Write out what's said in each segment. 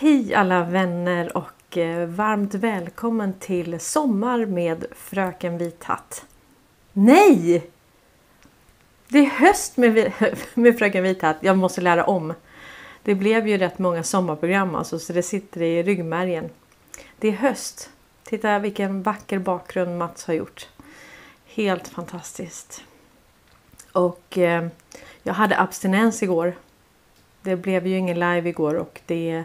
Hej alla vänner och eh, varmt välkommen till Sommar med Fröken Vithatt. Nej! Det är höst med, med Fröken Vithatt. Jag måste lära om. Det blev ju rätt många sommarprogram alltså, så det sitter i ryggmärgen. Det är höst. Titta vilken vacker bakgrund Mats har gjort. Helt fantastiskt. Och eh, jag hade abstinens igår. Det blev ju ingen live igår och det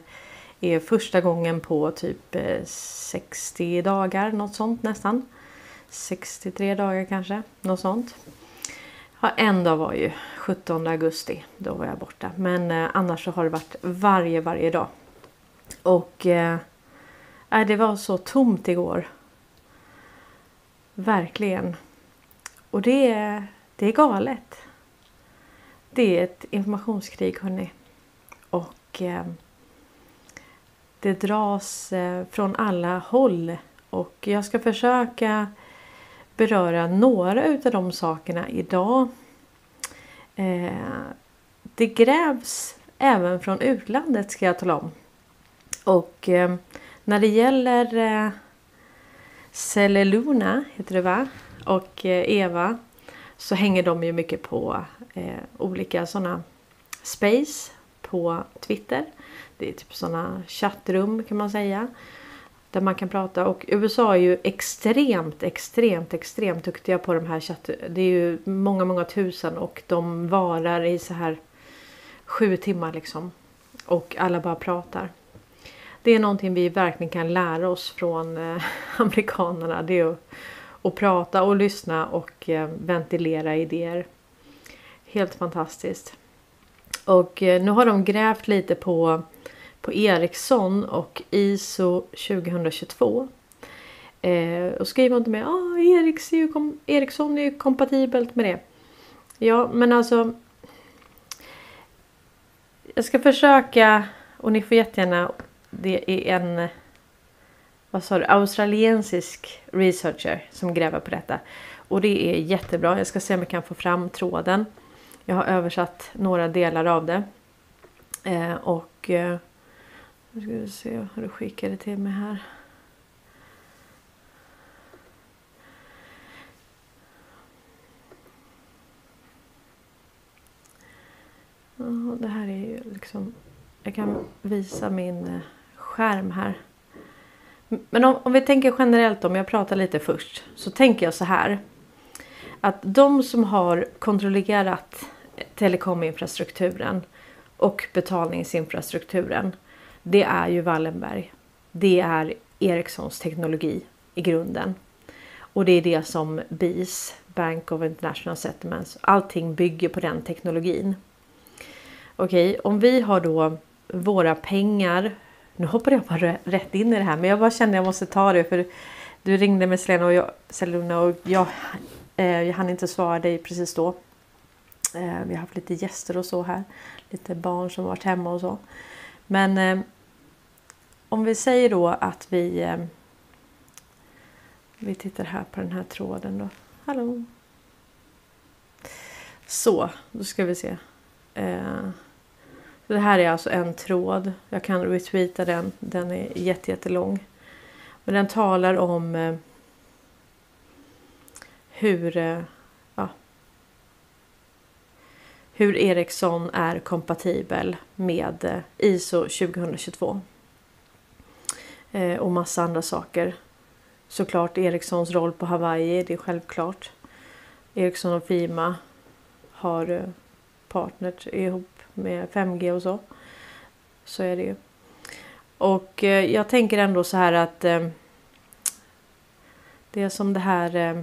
är första gången på typ eh, 60 dagar, något sånt nästan. 63 dagar kanske, något sånt. Ja, en dag var ju 17 augusti, då var jag borta. Men eh, annars så har det varit varje, varje dag. Och eh, äh, det var så tomt igår. Verkligen. Och det är, det är galet. Det är ett informationskrig hörni. Och eh, det dras eh, från alla håll. Och jag ska försöka beröra några utav de sakerna idag. Eh, det grävs även från utlandet ska jag tala om. Och eh, när det gäller Celeluna Celluluna heter det va? Och Eva så hänger de ju mycket på olika sådana space på Twitter. Det är typ sådana chattrum kan man säga. Där man kan prata och USA är ju extremt, extremt, extremt duktiga på de här chatt... Det är ju många, många tusen och de varar i så här sju timmar liksom. Och alla bara pratar. Det är någonting vi verkligen kan lära oss från eh, amerikanerna. Det är att, att prata och lyssna och eh, ventilera idéer. Helt fantastiskt. Och eh, nu har de grävt lite på, på Ericsson och ISO 2022. Eh, och skriver inte med ah, Ericsson, är ju kom, Ericsson är ju kompatibelt med det. Ja, men alltså. Jag ska försöka och ni får jättegärna. Det är en vad sa du, australiensisk researcher som gräver på detta. Och det är jättebra. Jag ska se om jag kan få fram tråden. Jag har översatt några delar av det. Eh, och eh, nu ska vi se hur du skickade till mig här. Det här är ju liksom... Jag kan visa min eh, skärm här. Men om, om vi tänker generellt om jag pratar lite först. Så tänker jag så här. Att de som har kontrollerat telekominfrastrukturen och betalningsinfrastrukturen. Det är ju Wallenberg. Det är Ericssons teknologi i grunden. Och det är det som BIS, Bank of International Settlements, allting bygger på den teknologin. Okej, om vi har då våra pengar. Nu hoppade jag bara rätt in i det här men jag bara kände att jag måste ta det för du ringde med Selena och jag, Selena och jag, eh, jag hann inte svara dig precis då. Eh, vi har haft lite gäster och så här. Lite barn som varit hemma och så. Men eh, om vi säger då att vi eh, vi tittar här på den här tråden då. Hallå! Så, då ska vi se. Eh, det här är alltså en tråd. Jag kan retweeta den. Den är jätte, jättelång. Men den talar om eh, hur ja, hur Ericsson är kompatibel med ISO 2022. Eh, och massa andra saker. Såklart Ericssons roll på Hawaii, det är självklart. Ericsson och Fima har eh, partners ihop med 5G och så. Så är det ju. Och eh, jag tänker ändå så här att eh, det är som det här eh,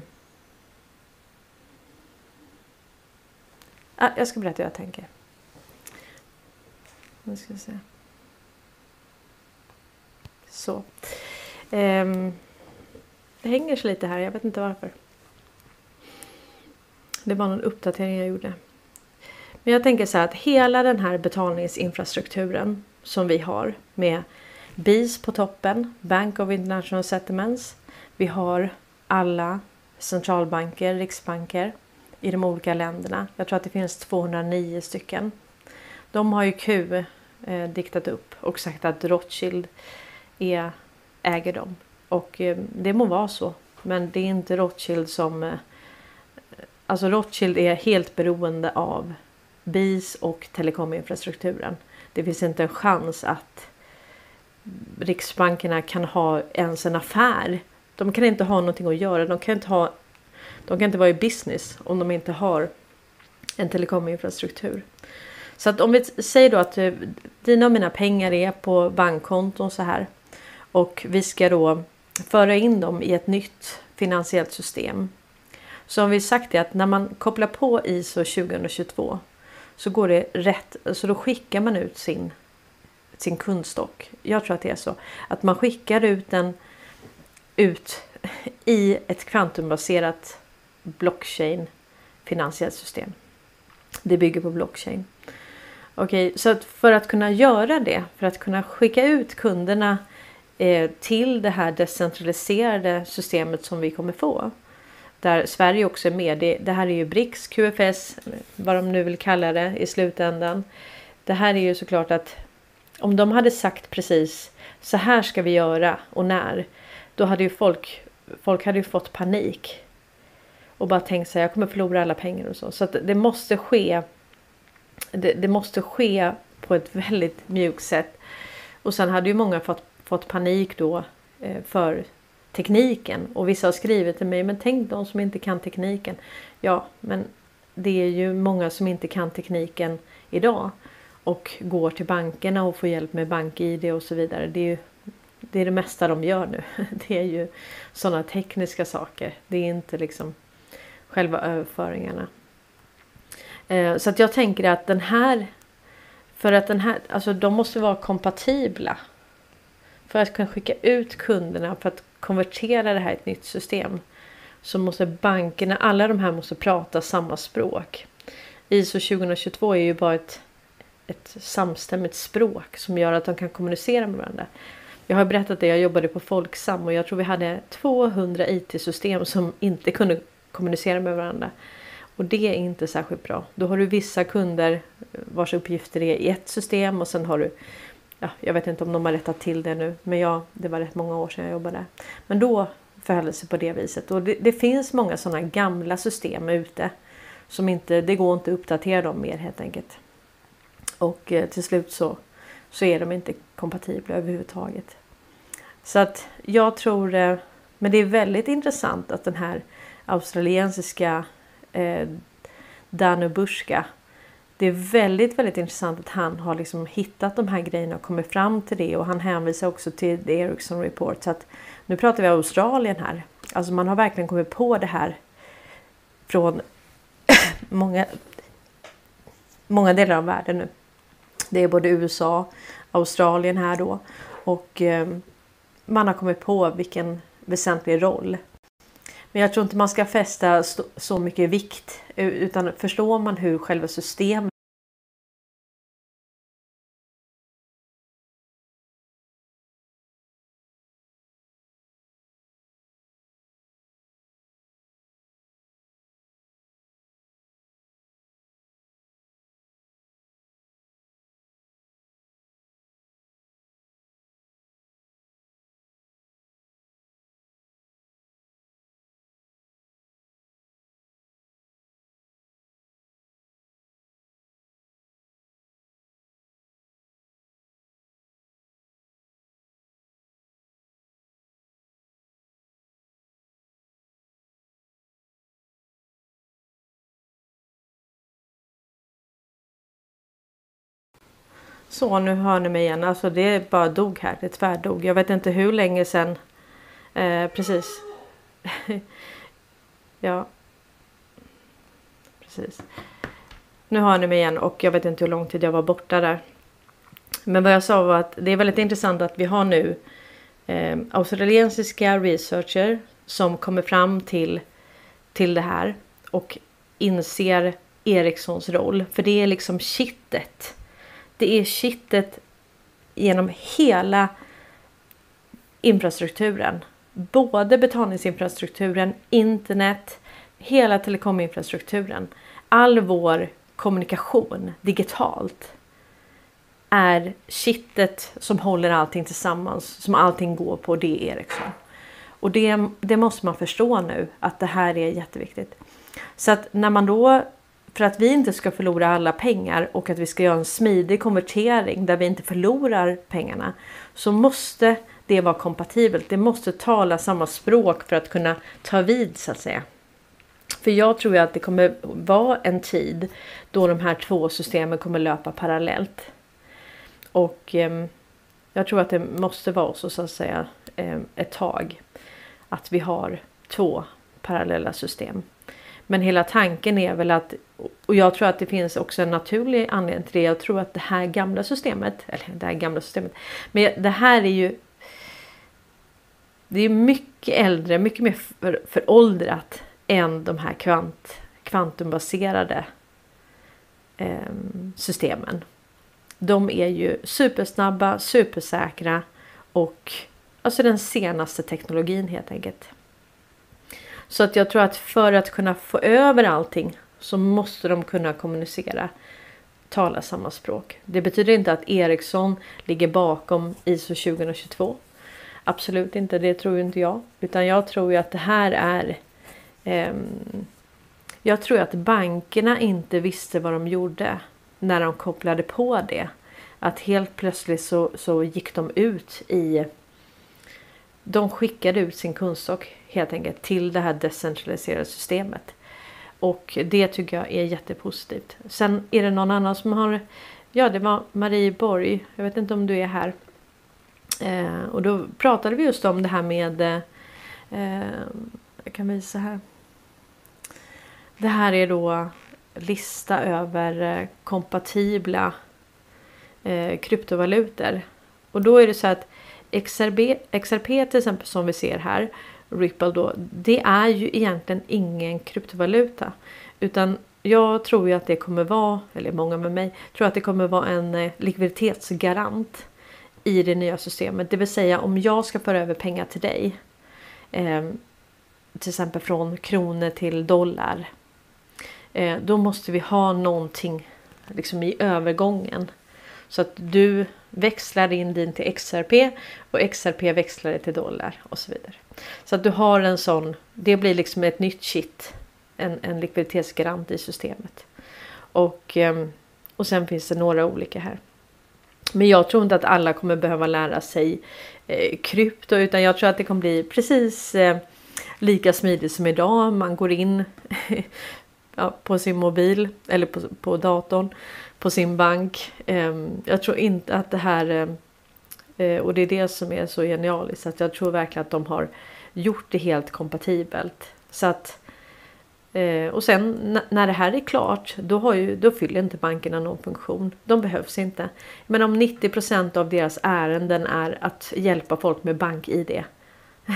Ah, jag ska berätta hur jag tänker. Nu ska vi se. Så. Um, det hänger sig lite här, jag vet inte varför. Det var någon uppdatering jag gjorde. Men jag tänker så här att hela den här betalningsinfrastrukturen som vi har med BIS på toppen, Bank of International Settlements. Vi har alla centralbanker, riksbanker i de olika länderna. Jag tror att det finns 209 stycken. De har ju Q, eh, diktat upp och sagt att Rothschild är, äger dem. Och eh, det må vara så. Men det är inte Rothschild som... Eh, alltså Rothschild är helt beroende av BIS och telekominfrastrukturen. Det finns inte en chans att riksbankerna kan ha ens en affär. De kan inte ha någonting att göra. De kan inte, ha, de kan inte vara i business om de inte har en telekominfrastruktur. Så att om vi säger då att eh, dina och mina pengar är på bankkonton så här och vi ska då föra in dem i ett nytt finansiellt system. Så har vi sagt det att när man kopplar på ISO 2022 så går det rätt, så då skickar man ut sin, sin kundstock. Jag tror att det är så. Att man skickar ut den ut i ett kvantumbaserat blockchain finansiellt system. Det bygger på blockchain. Okej, okay, så att för att kunna göra det, för att kunna skicka ut kunderna Eh, till det här decentraliserade systemet som vi kommer få. Där Sverige också är med. Det, det här är ju BRICS, QFS, vad de nu vill kalla det i slutändan. Det här är ju såklart att om de hade sagt precis så här ska vi göra och när. Då hade ju folk, folk hade ju fått panik. Och bara tänkt sig jag kommer förlora alla pengar och så. Så att det måste ske. Det, det måste ske på ett väldigt mjukt sätt. Och sen hade ju många fått, fått panik då eh, för tekniken. Och vissa har skrivit till mig, men tänk de som inte kan tekniken. Ja, men det är ju många som inte kan tekniken idag. Och går till bankerna och får hjälp med bank-id och så vidare. Det är ju det, är det mesta de gör nu. Det är ju sådana tekniska saker. Det är inte liksom själva överföringarna. Eh, så att jag tänker att den här för att den här, alltså de måste vara kompatibla. För att kunna skicka ut kunderna, för att konvertera det här i ett nytt system. Så måste bankerna, alla de här måste prata samma språk. ISO 2022 är ju bara ett, ett samstämmigt språk som gör att de kan kommunicera med varandra. Jag har berättat det, jag jobbade på Folksam och jag tror vi hade 200 IT-system som inte kunde kommunicera med varandra. Och det är inte särskilt bra. Då har du vissa kunder vars uppgifter är i ett system och sen har du Ja, jag vet inte om de har rättat till det nu, men ja, det var rätt många år sedan jag jobbade. Men då förhöll det sig på det viset. Och det, det finns många sådana gamla system ute som inte, det går inte att uppdatera dem mer helt enkelt. Och eh, till slut så, så är de inte kompatibla överhuvudtaget. Så att jag tror, eh, men det är väldigt intressant att den här australiensiska eh, Danubushka. Det är väldigt, väldigt intressant att han har liksom hittat de här grejerna och kommit fram till det och han hänvisar också till The Ericsson Report. Så att nu pratar vi Australien här. Alltså man har verkligen kommit på det här från många, många delar av världen nu. Det är både USA, Australien här då och eh, man har kommit på vilken väsentlig roll men jag tror inte man ska fästa så mycket vikt utan förstår man hur själva systemet Så nu hör ni mig igen. Alltså det bara dog här. Det tvärdog. Jag vet inte hur länge sedan. Eh, precis. ja. Precis. Nu hör ni mig igen och jag vet inte hur lång tid jag var borta där. Men vad jag sa var att det är väldigt intressant att vi har nu eh, australiensiska researcher som kommer fram till, till det här och inser Ericssons roll. För det är liksom kittet det är kittet genom hela infrastrukturen. Både betalningsinfrastrukturen, internet, hela telekominfrastrukturen. All vår kommunikation digitalt är kittet som håller allting tillsammans, som allting går på, det är Ericsson. Och det, det måste man förstå nu att det här är jätteviktigt. Så att när man då, för att vi inte ska förlora alla pengar och att vi ska göra en smidig konvertering där vi inte förlorar pengarna så måste det vara kompatibelt. Det måste tala samma språk för att kunna ta vid så att säga. För jag tror att det kommer vara en tid då de här två systemen kommer löpa parallellt. Och eh, jag tror att det måste vara så, så att säga eh, ett tag. Att vi har två parallella system. Men hela tanken är väl att, och jag tror att det finns också en naturlig anledning till det. Jag tror att det här gamla systemet, eller det här gamla systemet, men det här är ju det är mycket äldre, mycket mer för, föråldrat än de här kvant, kvantumbaserade eh, systemen. De är ju supersnabba, supersäkra och alltså den senaste teknologin helt enkelt. Så att jag tror att för att kunna få över allting så måste de kunna kommunicera, tala samma språk. Det betyder inte att Ericsson ligger bakom ISO 2022. Absolut inte, det tror inte jag. Utan jag tror ju att det här är... Eh, jag tror att bankerna inte visste vad de gjorde när de kopplade på det. Att helt plötsligt så, så gick de ut i... De skickade ut sin kunskap helt enkelt till det här decentraliserade systemet. Och det tycker jag är jättepositivt. Sen är det någon annan som har... Ja, det var Marie Borg. Jag vet inte om du är här. Eh, och då pratade vi just om det här med... Eh, jag kan visa här. Det här är då lista över eh, kompatibla eh, kryptovalutor. Och då är det så att XRP, XRP till exempel som vi ser här, Ripple då, det är ju egentligen ingen kryptovaluta. Utan jag tror ju att det kommer vara, eller många med mig, tror att det kommer vara en eh, likviditetsgarant i det nya systemet. Det vill säga om jag ska föra över pengar till dig. Eh, till exempel från kronor till dollar. Eh, då måste vi ha någonting liksom i övergången. Så att du växlar in din till XRP och XRP växlar det till dollar och så vidare. Så att du har en sån, det blir liksom ett nytt kit. En, en likviditetsgarant i systemet. Och, ehm, och sen finns det några olika här. Men jag tror inte att alla kommer behöva lära sig eh, krypto utan jag tror att det kommer bli precis eh, lika smidigt som idag. Man går in ja, på sin mobil eller på, på datorn på sin bank. Ehm, jag tror inte att det här eh, eh, och det är det som är så genialiskt att jag tror verkligen att de har gjort det helt kompatibelt. Så att eh, och sen när det här är klart då, har ju, då fyller inte bankerna någon funktion. De behövs inte. Men om 90% av deras ärenden är att hjälpa folk med bank-id.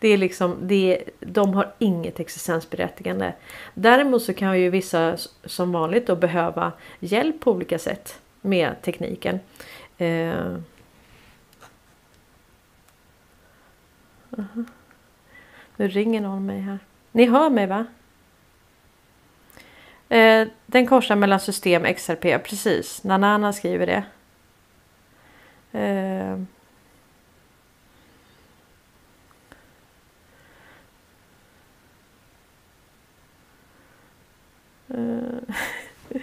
Det är liksom, det, de har inget existensberättigande. Däremot så kan ju vissa som vanligt då behöva hjälp på olika sätt med tekniken. Eh. Uh -huh. Nu ringer någon mig här. Ni hör mig va? Eh, den korsar mellan system XRP, precis. Nanana skriver det. Eh. Eh,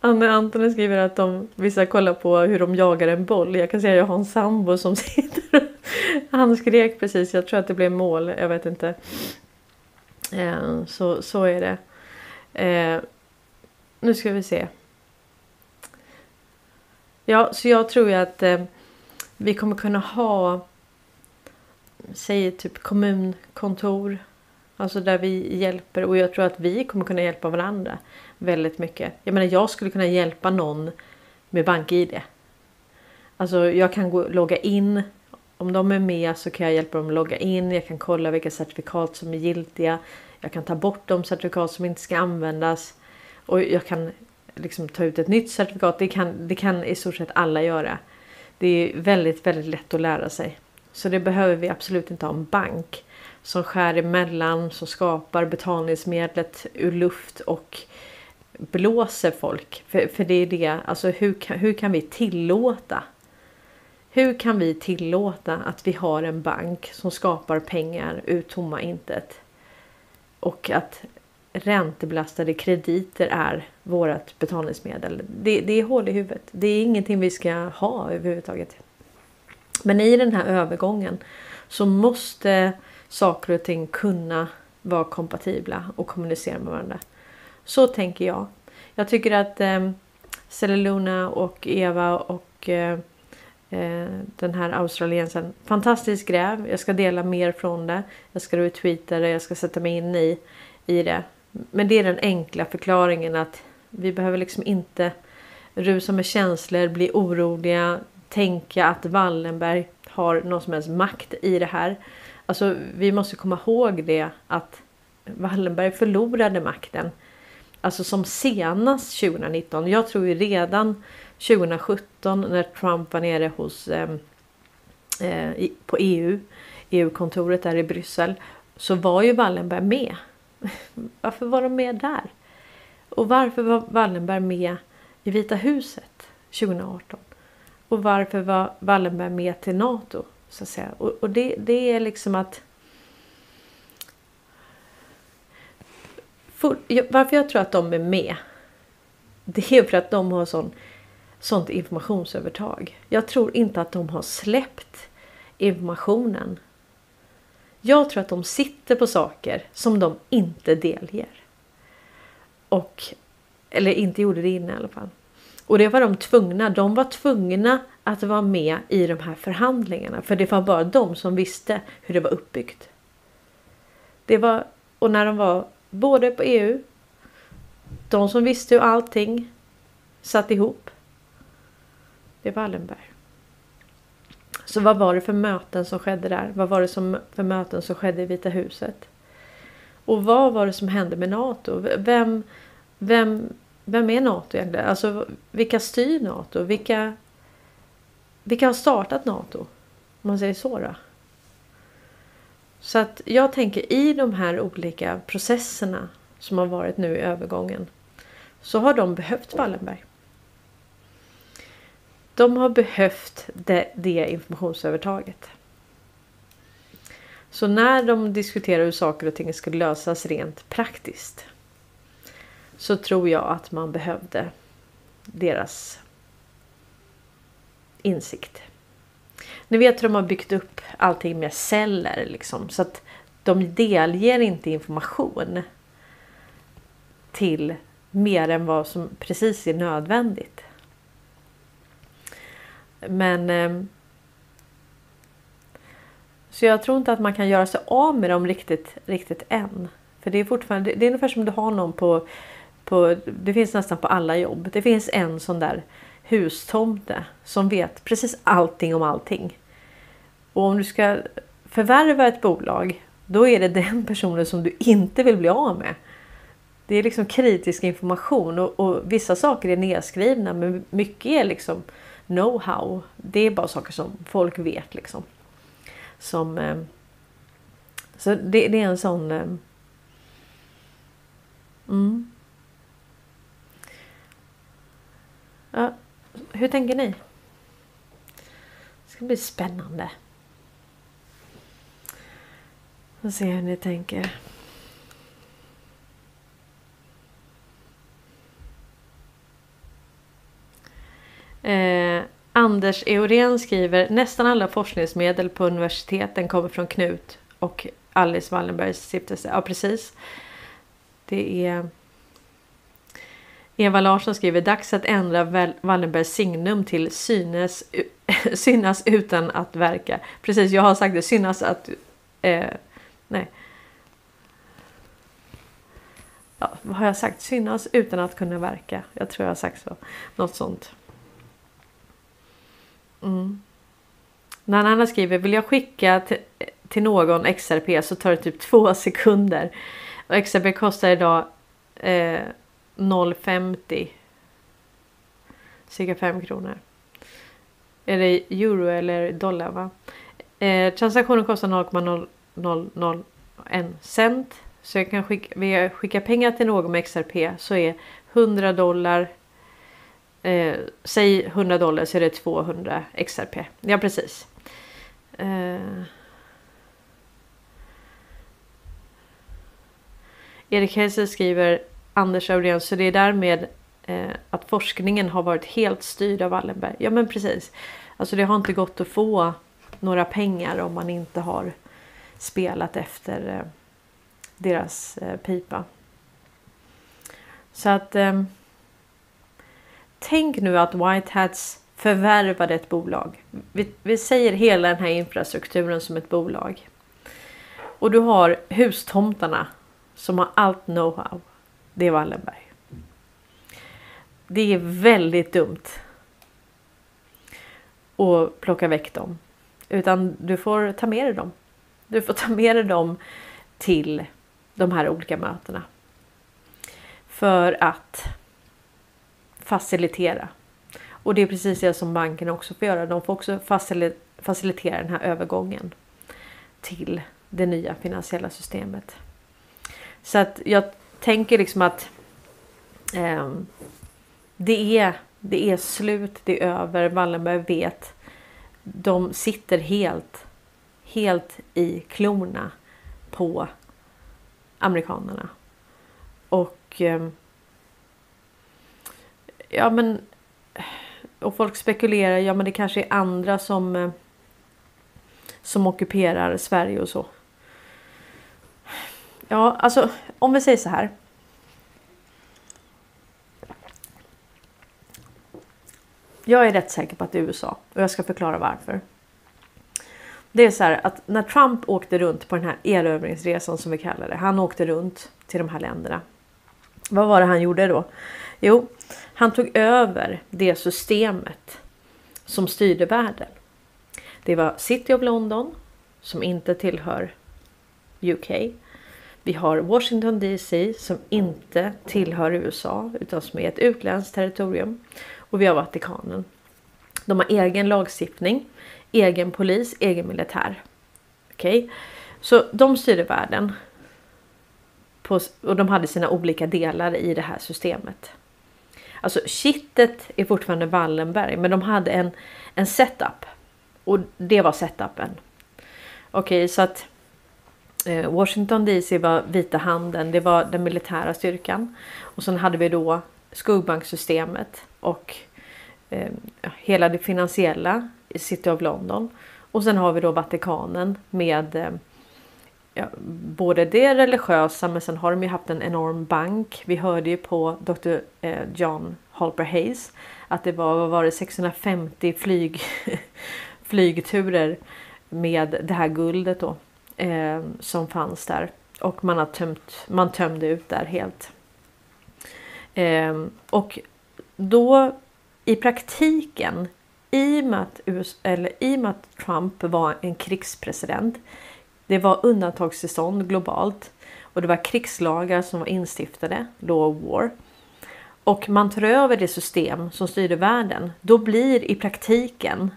Anne Antonen skriver att de, vissa kollar på hur de jagar en boll. Jag kan säga att jag har en sambo som sitter och... Han skrek precis, jag tror att det blev mål, jag vet inte. Eh, så, så är det. Eh, nu ska vi se. Ja, så jag tror ju att vi kommer kunna ha säg typ kommunkontor. Alltså där vi hjälper och jag tror att vi kommer kunna hjälpa varandra väldigt mycket. Jag menar jag skulle kunna hjälpa någon med BankID. Alltså jag kan gå, logga in. Om de är med så kan jag hjälpa dem att logga in. Jag kan kolla vilka certifikat som är giltiga. Jag kan ta bort de certifikat som inte ska användas. Och jag kan liksom ta ut ett nytt certifikat. Det kan, det kan i stort sett alla göra. Det är väldigt, väldigt lätt att lära sig. Så det behöver vi absolut inte ha en bank som skär emellan, som skapar betalningsmedlet ur luft och blåser folk. För, för det är det, alltså hur kan, hur kan vi tillåta? Hur kan vi tillåta att vi har en bank som skapar pengar ur tomma intet? Och att räntebelastade krediter är vårt betalningsmedel. Det, det är hål i huvudet. Det är ingenting vi ska ha överhuvudtaget. Men i den här övergången så måste saker och ting kunna vara kompatibla och kommunicera med varandra. Så tänker jag. Jag tycker att eh, Cellulona och Eva och eh, eh den här australiensaren. Fantastiskt gräv. Jag ska dela mer från det. Jag ska retweeta det. Jag ska sätta mig in i, i det. Men det är den enkla förklaringen att vi behöver liksom inte rusa med känslor, bli oroliga, tänka att Wallenberg har någon som helst makt i det här. Alltså vi måste komma ihåg det att Wallenberg förlorade makten. Alltså som senast 2019. Jag tror ju redan 2017 när Trump var nere hos ehm, eh, på EU, EU-kontoret där i Bryssel, så var ju Wallenberg med. Varför var de med där? Och varför var Wallenberg med i Vita huset 2018? Och varför var Wallenberg med till NATO? Så att säga. Och, och det, det är liksom att för, varför jag tror att de är med. Det är för att de har sån, sånt informationsövertag. Jag tror inte att de har släppt informationen. Jag tror att de sitter på saker som de inte delger. Och, eller inte gjorde det innan i alla fall. Och det var de tvungna. De var tvungna att vara med i de här förhandlingarna. För det var bara de som visste hur det var uppbyggt. Det var, och när de var både på EU, de som visste hur allting satt ihop. Det var Wallenberg. Så vad var det för möten som skedde där? Vad var det som, för möten som skedde i Vita huset? Och vad var det som hände med NATO? Vem, vem, vem är NATO egentligen? Alltså vilka styr NATO? Vilka, vilka har startat NATO? Om man säger så då. Så att jag tänker i de här olika processerna som har varit nu i övergången så har de behövt Wallenberg. De har behövt det, det informationsövertaget. Så när de diskuterar hur saker och ting ska lösas rent praktiskt så tror jag att man behövde deras insikt. Ni vet hur de har byggt upp allting med celler liksom så att de delger inte information till mer än vad som precis är nödvändigt. Men eh, så jag tror inte att man kan göra sig av med dem riktigt, riktigt än. För det är fortfarande, det är ungefär som du har någon på, på, det finns nästan på alla jobb. Det finns en sån där hustomte som vet precis allting om allting. Och om du ska förvärva ett bolag, då är det den personen som du inte vill bli av med. Det är liksom kritisk information och, och vissa saker är nedskrivna men mycket är liksom know-how. Det är bara saker som folk vet liksom. Som, eh, så det, det, är en sån... Eh, mm. Ja, hur tänker ni? Det ska bli spännande. Får se hur ni tänker. Eh, Anders Eurén skriver nästan alla forskningsmedel på universiteten kommer från Knut och Alice Wallenbergs stiftelse. Ja precis. Det är Eva Larsson skriver dags att ändra Wallenbergs signum till synes, synas utan att verka. Precis, jag har sagt det. Synas att... Eh, nej. Ja, vad har jag sagt? Synas utan att kunna verka. Jag tror jag har sagt så. Något sånt. Mm. När Anna skriver, vill jag skicka till, till någon XRP så tar det typ två sekunder. Och XRP kostar idag eh, 0,50. Cirka 5 kronor. Är det euro eller dollar va? Eh, transaktionen kostar 0,001 cent. Så jag kan skicka, vill jag skicka pengar till någon med XRP så är 100 dollar. Eh, säg 100 dollar så är det 200 XRP. Ja precis. Eh. Erik Hesse skriver Anders Aurén, så det är därmed eh, att forskningen har varit helt styrd av Wallenberg. Ja men precis. Alltså det har inte gått att få några pengar om man inte har spelat efter eh, deras eh, pipa. Så att eh, tänk nu att White Hats förvärvade ett bolag. Vi, vi säger hela den här infrastrukturen som ett bolag. Och du har hustomtarna som har allt know-how. Det är Wallenberg. Det är väldigt dumt. att plocka väck dem. Utan du får ta med dig dem. Du får ta med dig dem till de här olika mötena. För att facilitera. Och det är precis det som banken också får göra. De får också facilitera den här övergången till det nya finansiella systemet. Så att jag tänker liksom att eh, det, är, det är slut, det är över. Wallenberg vet. De sitter helt, helt i klorna på amerikanerna. Och eh, ja men och folk spekulerar, ja men det kanske är andra som eh, som ockuperar Sverige och så. Ja, alltså om vi säger så här. Jag är rätt säker på att det är USA och jag ska förklara varför. Det är så här att när Trump åkte runt på den här erövringsresan som vi kallar det. Han åkte runt till de här länderna. Vad var det han gjorde då? Jo, han tog över det systemet som styrde världen. Det var City of London som inte tillhör UK. Vi har Washington DC som inte tillhör USA utan som är ett utländskt territorium. Och vi har Vatikanen. De har egen lagstiftning, egen polis, egen militär. Okej, okay? så de styrde världen. På, och de hade sina olika delar i det här systemet. Alltså kittet är fortfarande Wallenberg, men de hade en, en setup. Och det var setupen. Okej, okay, så att Eh, Washington DC var vita handen, det var den militära styrkan. Och sen hade vi då skuggbanksystemet och eh, hela det finansiella i City of London. Och sen har vi då Vatikanen med eh, ja, både det religiösa men sen har de ju haft en enorm bank. Vi hörde ju på Dr. Eh, John Halper Hayes att det var, vad var det, 650 flyg, flygturer med det här guldet då eh, som fanns där. Och man, har tömt, man tömde ut där helt. Eh, och då i praktiken i och, med att US, eller i och med att Trump var en krigspresident. Det var undantagstillstånd globalt och det var krigslagar som var instiftade, law of war. Och man tar över det system som styrde världen. Då blir i praktiken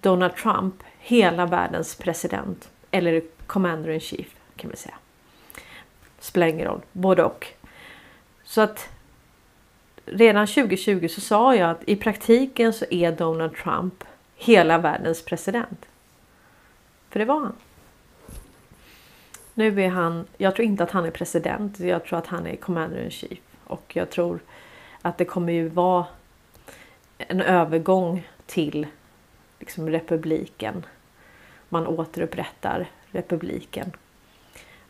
Donald Trump hela världens president eller commander in chief kan vi säga. Spelar ingen roll, både och. Så att redan 2020 så sa jag att i praktiken så är Donald Trump hela världens president. För det var han. Nu är han, jag tror inte att han är president, jag tror att han är commander in chief. Och jag tror att det kommer ju vara en övergång till liksom republiken man återupprättar republiken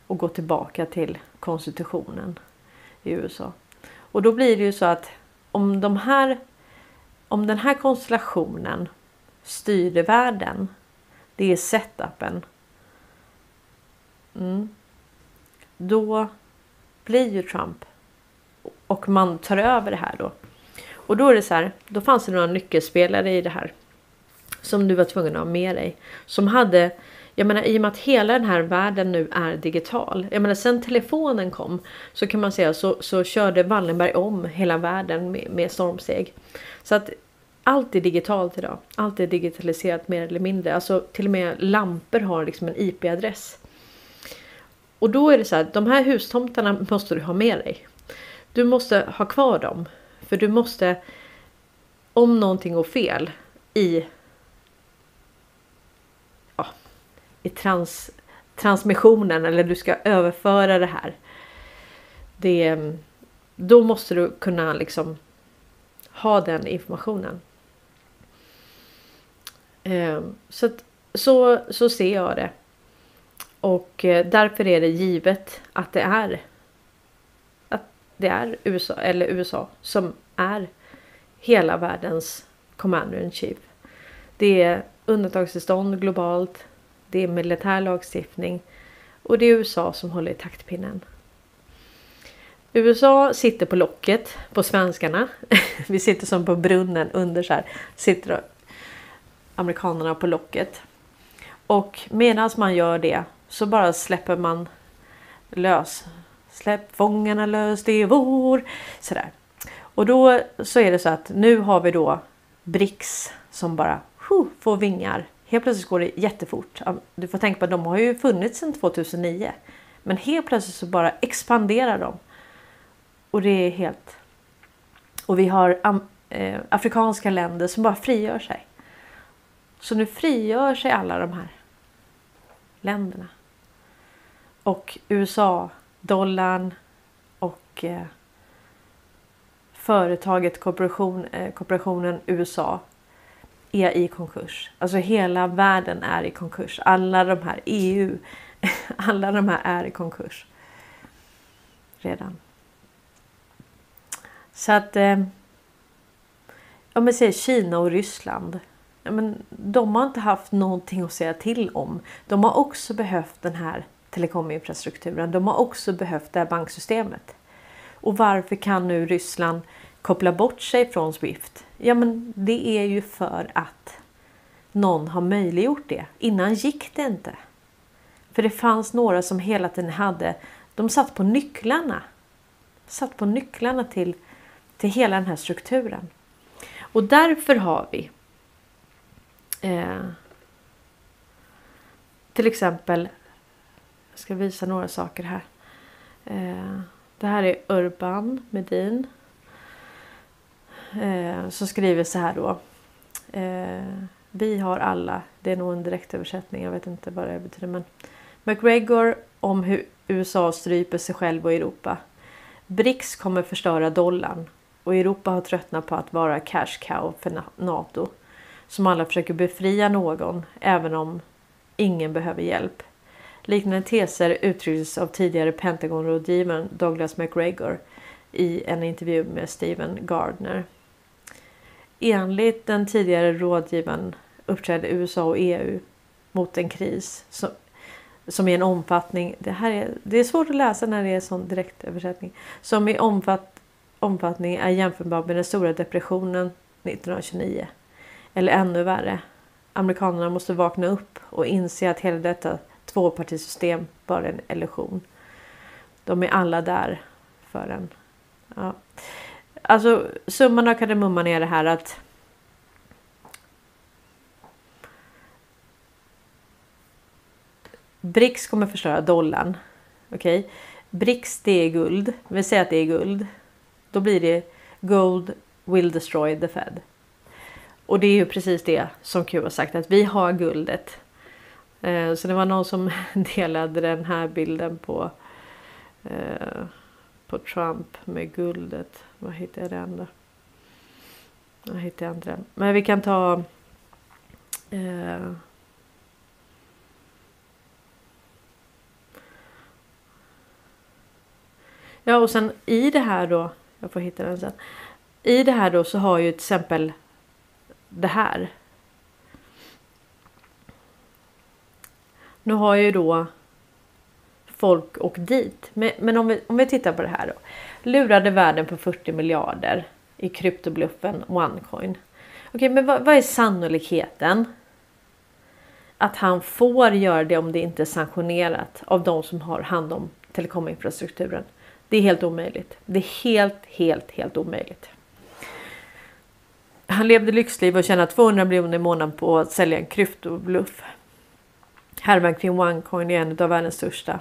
och går tillbaka till konstitutionen i USA. Och då blir det ju så att om de här om den här konstellationen styrde världen, det är setupen. Mm, då blir ju Trump och man tar över det här då. Och då är det så här, då fanns det några nyckelspelare i det här som du var tvungen att ha med dig. Som hade, jag menar i och med att hela den här världen nu är digital. Jag menar sen telefonen kom så kan man säga så, så körde Wallenberg om hela världen med, med stormsteg. Så att allt är digitalt idag. Allt är digitaliserat mer eller mindre. Alltså till och med lampor har liksom en IP-adress. Och då är det så här, de här hustomtarna måste du ha med dig. Du måste ha kvar dem. För du måste, om någonting går fel i, ja, i trans, transmissionen eller du ska överföra det här. Det, då måste du kunna liksom ha den informationen. Eh, så, så, så ser jag det. Och eh, därför är det givet att det är att det är USA eller USA som är hela världens commander in chief. Det är undantagstillstånd globalt. Det är militär lagstiftning och det är USA som håller i taktpinnen. USA sitter på locket på svenskarna. Vi sitter som på brunnen under så här. Sitter amerikanerna på locket. Och medan man gör det så bara släpper man lös. Släpp fångarna lös, det är vår. Sådär. Och då så är det så att nu har vi då BRICS som bara huh, får vingar. Helt plötsligt går det jättefort. Du får tänka på att de har ju funnits sedan 2009. Men helt plötsligt så bara expanderar de. Och det är helt... Och vi har äh, afrikanska länder som bara frigör sig. Så nu frigör sig alla de här länderna. Och USA, dollarn och eh, företaget korporation, eh, korporationen USA är i konkurs. Alltså hela världen är i konkurs. Alla de här EU, alla de här är i konkurs. Redan. Så att eh, om man säger Kina och Ryssland men de har inte haft någonting att säga till om. De har också behövt den här telekominfrastrukturen. De har också behövt det här banksystemet. Och varför kan nu Ryssland koppla bort sig från Swift? Ja, men det är ju för att någon har möjliggjort det. Innan gick det inte. För det fanns några som hela tiden hade, de satt på nycklarna. Satt på nycklarna till, till hela den här strukturen. Och därför har vi Eh, till exempel, jag ska visa några saker här. Eh, det här är Urban Medin. Eh, som skriver så här då. Eh, vi har alla, det är nog en direktöversättning, jag vet inte vad det betyder men. McGregor om hur USA stryper sig själv och Europa. BRICS kommer förstöra dollarn och Europa har tröttnat på att vara cash cow för NATO som alla försöker befria någon även om ingen behöver hjälp. Liknande teser uttrycktes av tidigare Pentagon-rådgivaren Douglas McGregor i en intervju med Steven Gardner. Enligt den tidigare rådgivaren uppträdde USA och EU mot en kris som, som i en omfattning, det, här är, det är svårt att läsa när det är sån direktöversättning, som i omfatt, omfattning är jämförbar med den stora depressionen 1929. Eller ännu värre. Amerikanerna måste vakna upp och inse att hela detta tvåpartisystem bara är en illusion. De är alla där för en. Ja. Alltså summan av kardemumman är det här att BRICS kommer förstöra dollarn. Okej, okay? BRICS det är guld. Vi säger att det är guld. Då blir det Gold will destroy the Fed. Och det är ju precis det som Q har sagt att vi har guldet. Eh, så det var någon som delade den här bilden på eh, på Trump med guldet. Vad hittar jag den då? Jag hittar inte den. Men vi kan ta eh, Ja och sen i det här då. Jag får hitta den sen. I det här då så har ju till exempel det här. Nu har ju då folk åkt dit. Men, men om, vi, om vi tittar på det här då. Lurade världen på 40 miljarder i kryptobluffen OneCoin. Okej, men vad, vad är sannolikheten att han får göra det om det inte är sanktionerat av de som har hand om telekominfrastrukturen? Det är helt omöjligt. Det är helt, helt, helt omöjligt. Han levde lyxliv och tjänade 200 miljoner i månaden på att sälja en kryptobluff. Härvan kring OneCoin är en av världens största.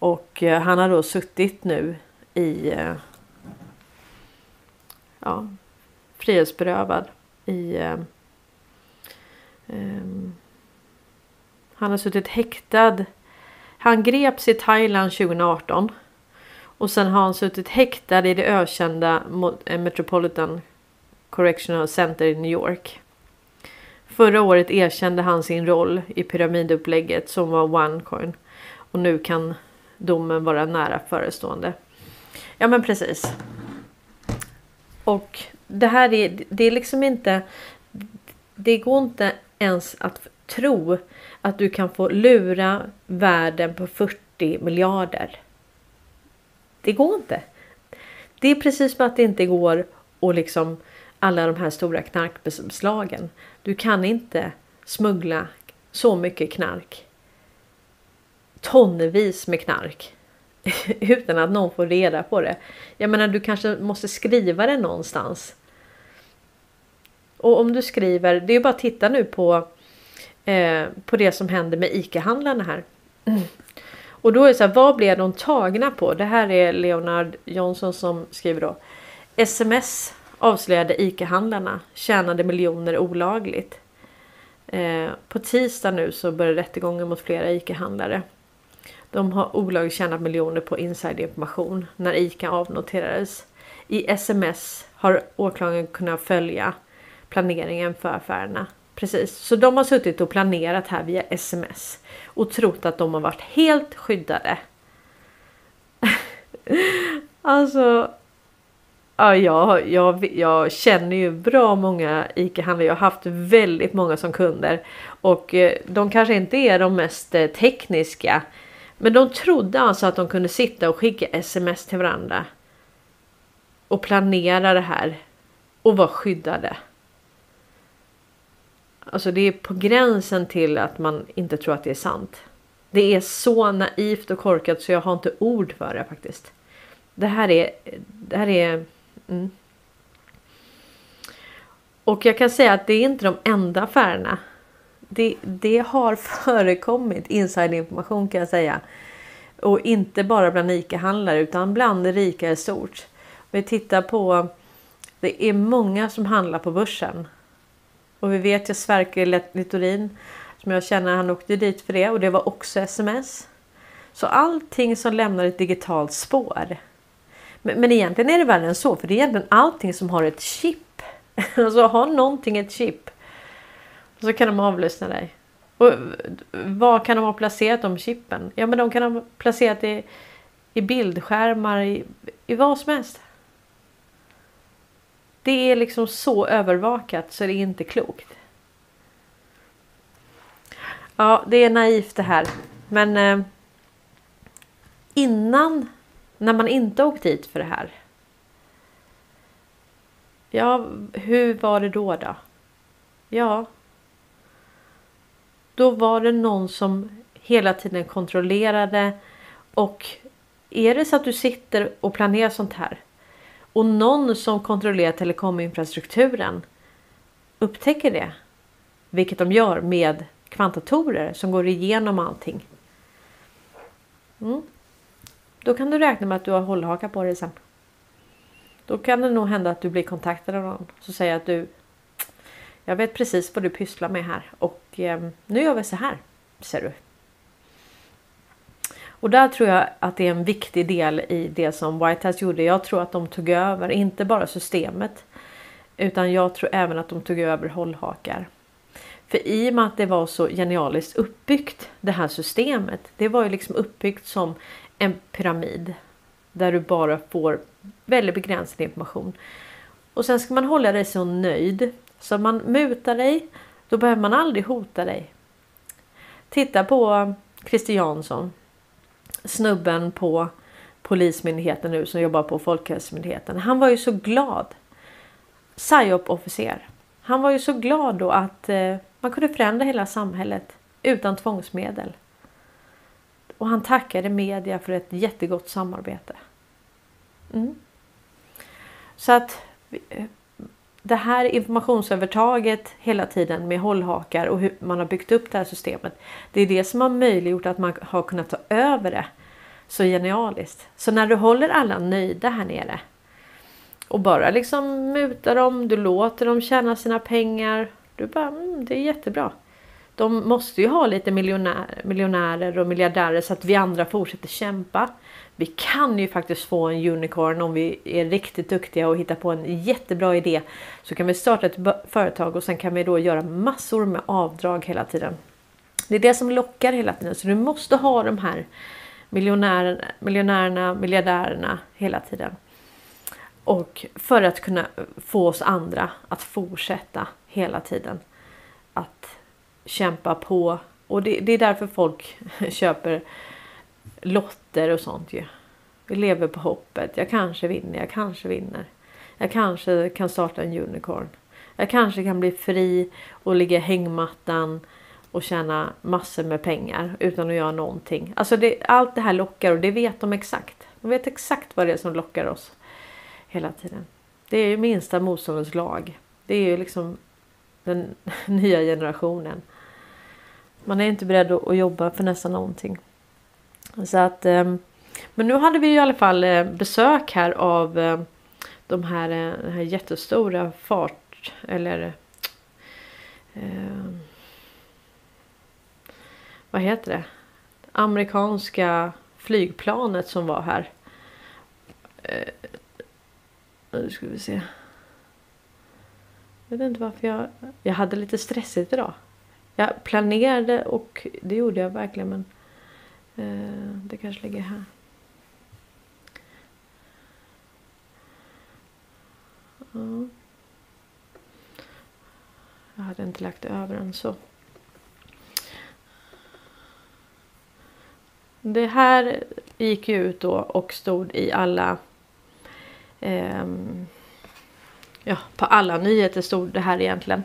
Och eh, han har då suttit nu i, eh, ja, frihetsberövad i eh, ehm, han har suttit häktad. Han greps i Thailand 2018 och sen har han suttit häktad i det ökända eh, Metropolitan Correctional Center i New York. Förra året erkände han sin roll i pyramidupplägget som var OneCoin och nu kan domen vara nära förestående. Ja men precis. Och det här är, det är liksom inte, det går inte ens att tro att du kan få lura världen på 40 miljarder. Det går inte. Det är precis som att det inte går och liksom alla de här stora knarkbeslagen. Du kan inte smuggla så mycket knark. Tonnevis med knark. Utan att någon får reda på det. Jag menar du kanske måste skriva det någonstans. Och om du skriver, det är bara att titta nu på, eh, på det som händer med ICA-handlarna här. Mm. Och då är det så här, vad blev de tagna på? Det här är Leonard Johnson som skriver då. Sms avslöjade ICA-handlarna tjänade miljoner olagligt. Eh, på tisdag nu så börjar rättegången mot flera ICA-handlare. De har olagligt tjänat miljoner på insiderinformation när ICA avnoterades. I sms har åklagaren kunnat följa planeringen för affärerna. Precis, så de har suttit och planerat här via sms och trott att de har varit helt skyddade. alltså. Ja, jag, jag, jag känner ju bra många ICA-handlare. Jag har haft väldigt många som kunder och eh, de kanske inte är de mest eh, tekniska. Men de trodde alltså att de kunde sitta och skicka sms till varandra. Och planera det här och vara skyddade. Alltså det är på gränsen till att man inte tror att det är sant. Det är så naivt och korkat så jag har inte ord för det faktiskt. Det här är... Det här är mm. Och jag kan säga att det är inte de enda affärerna. Det, det har förekommit insiderinformation kan jag säga. Och inte bara bland ICA-handlare utan bland det rika i stort. Vi tittar på... Det är många som handlar på börsen. Och vi vet ju Sverker Littorin som jag känner, han åkte dit för det och det var också sms. Så allting som lämnar ett digitalt spår. Men, men egentligen är det värre än så, för det är egentligen allting som har ett chip. Alltså har någonting ett chip så kan de avlyssna dig. Och vad kan de ha placerat de chippen? Ja, men de kan ha placerat det i bildskärmar, i, i vad som helst. Det är liksom så övervakat så det är inte klokt. Ja, det är naivt det här. Men eh, innan, när man inte åkt dit för det här. Ja, hur var det då då? Ja. Då var det någon som hela tiden kontrollerade och är det så att du sitter och planerar sånt här och någon som kontrollerar telekominfrastrukturen upptäcker det, vilket de gör med kvantatorer som går igenom allting. Mm. Då kan du räkna med att du har hållhaka på dig sen. Då kan det nog hända att du blir kontaktad av någon som säger att du jag vet precis vad du pysslar med här och eh, nu gör vi så här. Ser du. Och där tror jag att det är en viktig del i det som White House gjorde. Jag tror att de tog över, inte bara systemet, utan jag tror även att de tog över hållhakar. För i och med att det var så genialiskt uppbyggt det här systemet. Det var ju liksom uppbyggt som en pyramid där du bara får väldigt begränsad information. Och sen ska man hålla dig så nöjd så man mutar dig. Då behöver man aldrig hota dig. Titta på Christer Jansson snubben på Polismyndigheten nu som jobbar på Folkhälsomyndigheten. Han var ju så glad. PSYOP-officer. Han var ju så glad då att eh, man kunde förändra hela samhället utan tvångsmedel. Och han tackade media för ett jättegott samarbete. Mm. Så att eh, det här informationsövertaget hela tiden med hållhakar och hur man har byggt upp det här systemet. Det är det som har möjliggjort att man har kunnat ta över det så genialiskt. Så när du håller alla nöjda här nere Och bara liksom mutar dem, du låter dem tjäna sina pengar. Du bara, mm, det är jättebra. De måste ju ha lite miljonär, miljonärer och miljardärer så att vi andra fortsätter kämpa. Vi kan ju faktiskt få en unicorn om vi är riktigt duktiga och hittar på en jättebra idé. Så kan vi starta ett företag och sen kan vi då göra massor med avdrag hela tiden. Det är det som lockar hela tiden. Så du måste ha de här miljonärerna, miljonärerna miljardärerna hela tiden. Och för att kunna få oss andra att fortsätta hela tiden att kämpa på. Och det, det är därför folk köper lotter och sånt ju. Vi lever på hoppet. Jag kanske vinner, jag kanske vinner. Jag kanske kan starta en unicorn. Jag kanske kan bli fri och ligga i hängmattan och tjäna massor med pengar utan att göra någonting. Alltså det, allt det här lockar och det vet de exakt. De vet exakt vad det är som lockar oss hela tiden. Det är ju minsta motståndets lag. Det är ju liksom den nya generationen. Man är inte beredd att jobba för nästan någonting. Så att, eh, men nu hade vi i alla fall eh, besök här av eh, de här, den här jättestora fart eller eh, vad heter det? Amerikanska flygplanet som var här. Eh, nu ska vi se. Jag vet inte varför jag... Jag hade lite stressigt idag. Jag planerade och det gjorde jag verkligen men Eh, det kanske ligger här. Ja. Jag hade inte lagt över den så. Det här gick ju ut då och stod i alla eh, ja, på alla nyheter stod det här egentligen.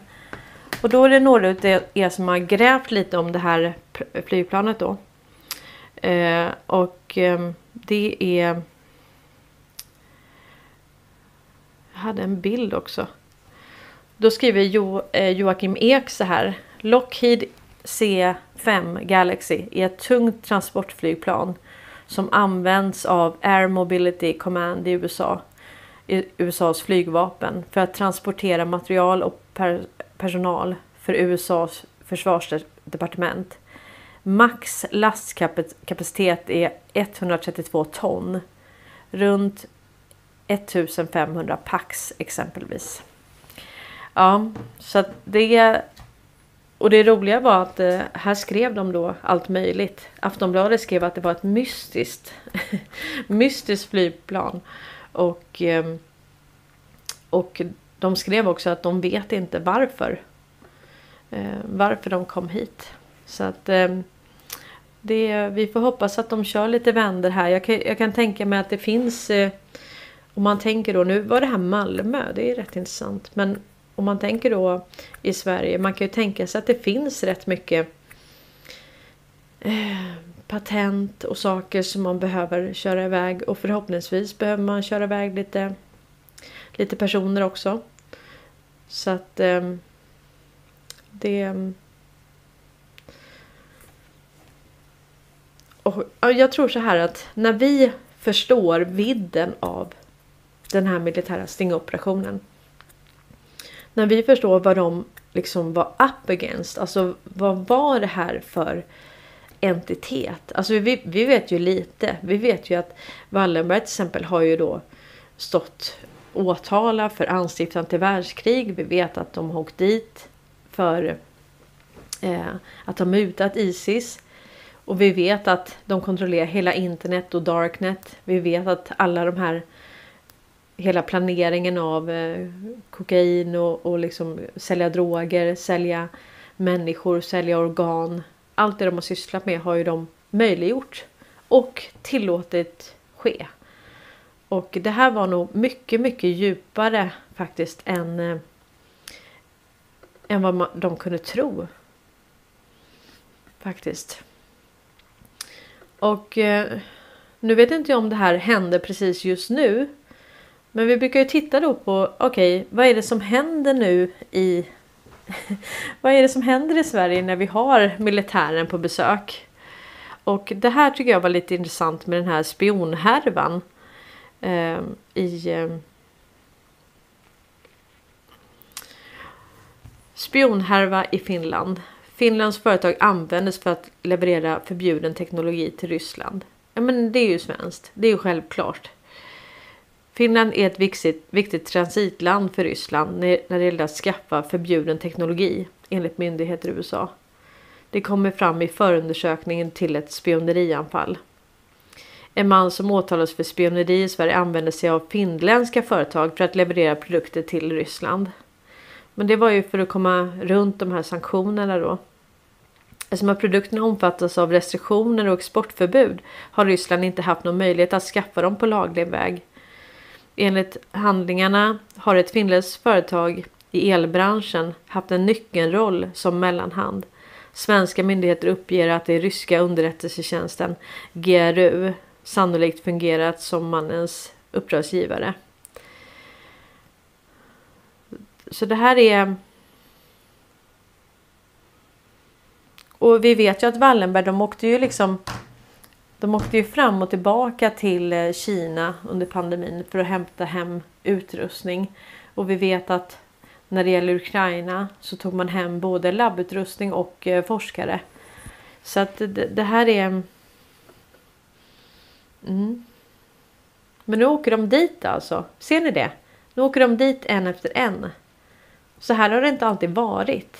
Och då är det några av er som har grävt lite om det här flygplanet då. Eh, och eh, det är... Jag hade en bild också. Då skriver jo, eh, Joakim Ek så här. Lockheed C5 Galaxy är ett tungt transportflygplan som används av Air Mobility Command i USA USAs flygvapen för att transportera material och per personal för USAs försvarsdepartement. Max lastkapacitet är 132 ton. Runt 1500 pax exempelvis. Ja, så att det... Och det roliga var att eh, här skrev de då allt möjligt. Aftonbladet skrev att det var ett mystiskt, mystiskt flygplan. Och, ehm, och de skrev också att de vet inte varför. Eh, varför de kom hit. Så att ehm, det, vi får hoppas att de kör lite vänder här. Jag kan, jag kan tänka mig att det finns eh, om man tänker då, nu var det här Malmö, det är rätt intressant. Men om man tänker då i Sverige, man kan ju tänka sig att det finns rätt mycket eh, patent och saker som man behöver köra iväg och förhoppningsvis behöver man köra iväg lite, lite personer också. Så att eh, det... Och jag tror så här att när vi förstår vidden av den här militära stingoperationen. När vi förstår vad de liksom var up against, alltså vad var det här för entitet. Alltså vi, vi vet ju lite. Vi vet ju att Wallenberg till exempel har ju då stått åtalad för anstiftan till världskrig. Vi vet att de har åkt dit för eh, att ha mutat Isis. Och vi vet att de kontrollerar hela internet och darknet. Vi vet att alla de här hela planeringen av eh, kokain och, och liksom sälja droger, sälja människor, sälja organ, allt det de har sysslat med har ju de möjliggjort och tillåtit ske. Och det här var nog mycket, mycket djupare faktiskt än, eh, än vad man, de kunde tro. Faktiskt. Och eh, nu vet inte jag om det här händer precis just nu. Men vi brukar ju titta då på, okej, okay, vad är det som händer nu i... vad är det som händer i Sverige när vi har militären på besök? Och det här tycker jag var lite intressant med den här spionhärvan. Eh, I... Eh, spionhärva i Finland Finlands företag användes för att leverera förbjuden teknologi till Ryssland. Ja men det är ju svenskt. Det är ju självklart. Finland är ett viktigt, viktigt transitland för Ryssland när det gäller att skaffa förbjuden teknologi enligt myndigheter i USA. Det kommer fram i förundersökningen till ett spionerianfall. En man som åtalas för spioneri i Sverige använde sig av finländska företag för att leverera produkter till Ryssland. Men det var ju för att komma runt de här sanktionerna då. Eftersom att produkterna omfattas av restriktioner och exportförbud har Ryssland inte haft någon möjlighet att skaffa dem på laglig väg. Enligt handlingarna har ett finländskt företag i elbranschen haft en nyckelroll som mellanhand. Svenska myndigheter uppger att det ryska underrättelsetjänsten GRU sannolikt fungerat som mannens uppdragsgivare. Så det här är... Och vi vet ju att Wallenberg, de åkte ju liksom... De åkte ju fram och tillbaka till eh, Kina under pandemin för att hämta hem utrustning. Och vi vet att när det gäller Ukraina så tog man hem både labbutrustning och eh, forskare. Så att det, det här är... Mm. Men nu åker de dit alltså. Ser ni det? Nu åker de dit en efter en. Så här har det inte alltid varit.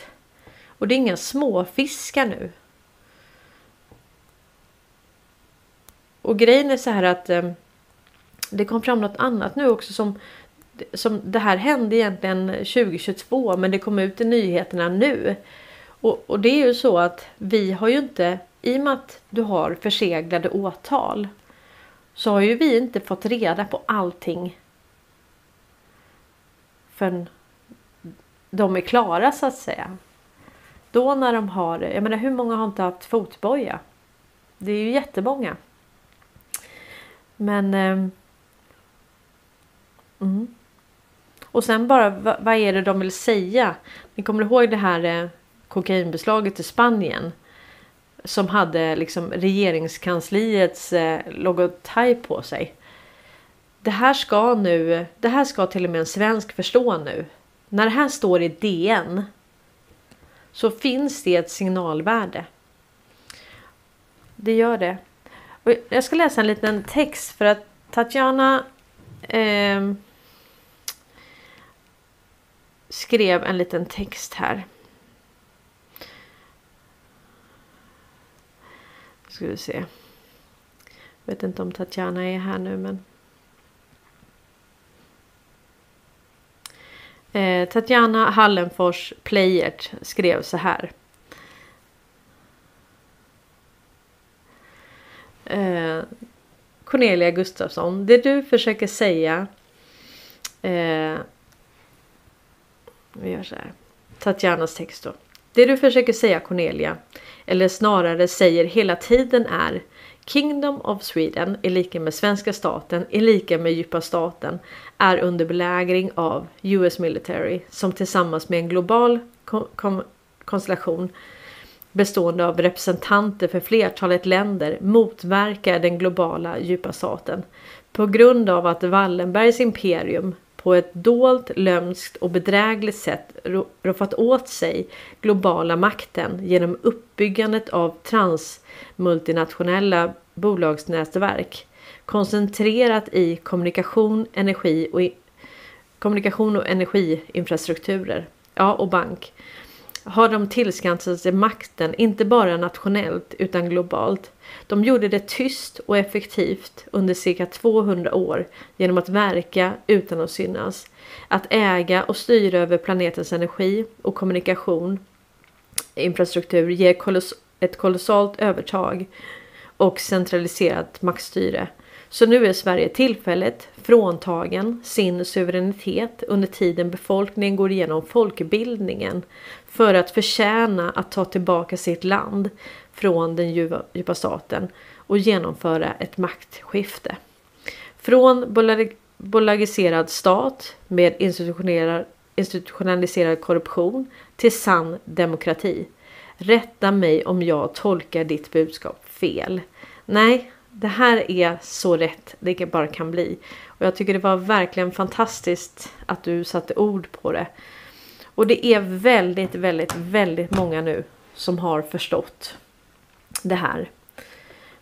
Och det är inga småfiskar nu. Och grejen är så här att eh, det kom fram något annat nu också som, som det här hände egentligen 2022 men det kom ut i nyheterna nu. Och, och det är ju så att vi har ju inte, i och med att du har förseglade åtal så har ju vi inte fått reda på allting förrän de är klara så att säga. Då när de har, jag menar hur många har inte haft fotboja? Det är ju jättemånga. Men... Eh, mm. Och sen bara, vad, vad, är det de vill säga? Ni kommer ihåg det här eh, kokainbeslaget i Spanien? Som hade liksom regeringskansliets eh, logotyp på sig. Det här ska nu, det här ska till och med en svensk förstå nu. När det här står i DN så finns det ett signalvärde. Det gör det. Och jag ska läsa en liten text för att Tatjana eh, skrev en liten text här. Ska vi se. Jag vet inte om Tatjana är här nu men. Eh, Tatjana Hallenfors Playert skrev så här. Eh, Cornelia Gustafsson, det du försöker säga. Eh, vi gör så här. Tatjanas text då. Det du försöker säga Cornelia, eller snarare säger hela tiden är Kingdom of Sweden är lika med svenska staten är lika med djupa staten är under belägring av US Military som tillsammans med en global konstellation bestående av representanter för flertalet länder motverkar den globala djupa staten. På grund av att Wallenbergs imperium på ett dolt, lömskt och bedrägligt sätt roffat åt sig globala makten genom uppbyggandet av transmultinationella bolagsnätverk koncentrerat i kommunikation, energi och kommunikation och energiinfrastrukturer. Ja, och bank har de tillskansat sig makten inte bara nationellt utan globalt. De gjorde det tyst och effektivt under cirka 200 år genom att verka utan att synas. Att äga och styra över planetens energi och kommunikation infrastruktur ger koloss ett kolossalt övertag och centraliserat maktstyre. Så nu är Sverige tillfälligt fråntagen sin suveränitet under tiden befolkningen går igenom folkbildningen för att förtjäna att ta tillbaka sitt land från den djupa staten och genomföra ett maktskifte. Från bolagiserad stat med institutionaliserad korruption till sann demokrati. Rätta mig om jag tolkar ditt budskap fel. Nej, det här är så rätt det bara kan bli. Och jag tycker det var verkligen fantastiskt att du satte ord på det. Och det är väldigt, väldigt, väldigt många nu som har förstått det här.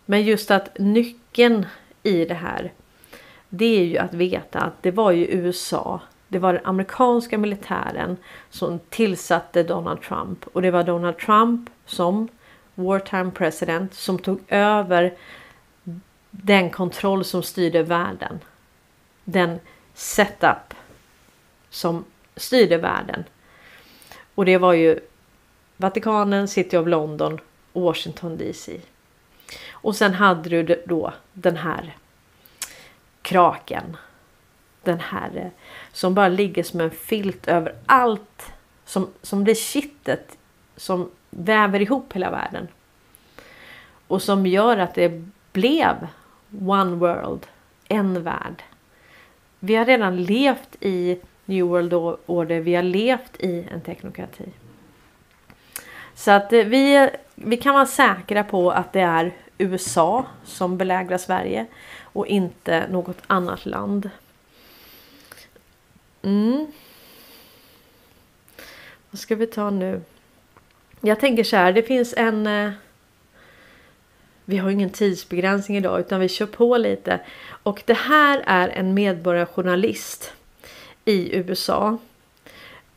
Men just att nyckeln i det här det är ju att veta att det var ju USA, det var den amerikanska militären som tillsatte Donald Trump och det var Donald Trump som wartime president som tog över den kontroll som styrde världen. Den setup som styrde världen. Och det var ju Vatikanen, City of London Washington DC. Och sen hade du då den här kraken. Den här eh, som bara ligger som en filt över allt som, som blir kittet som väver ihop hela världen. Och som gör att det blev One World, en värld. Vi har redan levt i New World Order, vi har levt i en teknokrati. Så att eh, vi, vi kan vara säkra på att det är USA som belägrar Sverige och inte något annat land. Mm. Vad ska vi ta nu? Jag tänker så här, det finns en... Eh, vi har ingen tidsbegränsning idag utan vi kör på lite. Och det här är en medborgarjournalist i USA.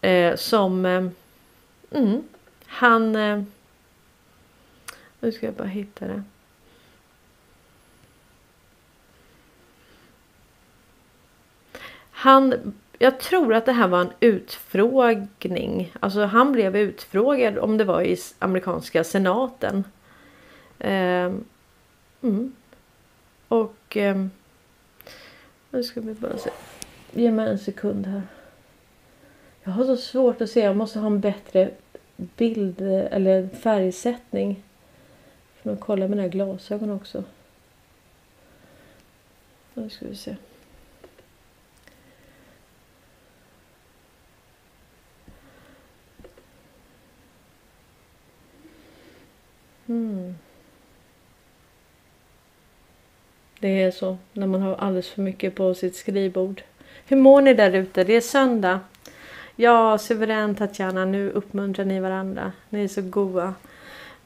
Eh, som... Eh, mm, han... Eh, nu ska jag bara hitta det. Han, jag tror att det här var en utfrågning. Alltså han blev utfrågad om det var i amerikanska senaten. Eh, mm. Och eh, nu ska vi bara se. Ge mig en sekund här. Jag har så svårt att se. Jag måste ha en bättre bild eller färgsättning. För att kolla mina glasögon också. Nu ska vi se. Mm. Det är så när man har alldeles för mycket på sitt skrivbord. Hur mår ni där ute? Det är söndag. Ja, suverän Tatjana. Nu uppmuntrar ni varandra. Ni är så goa.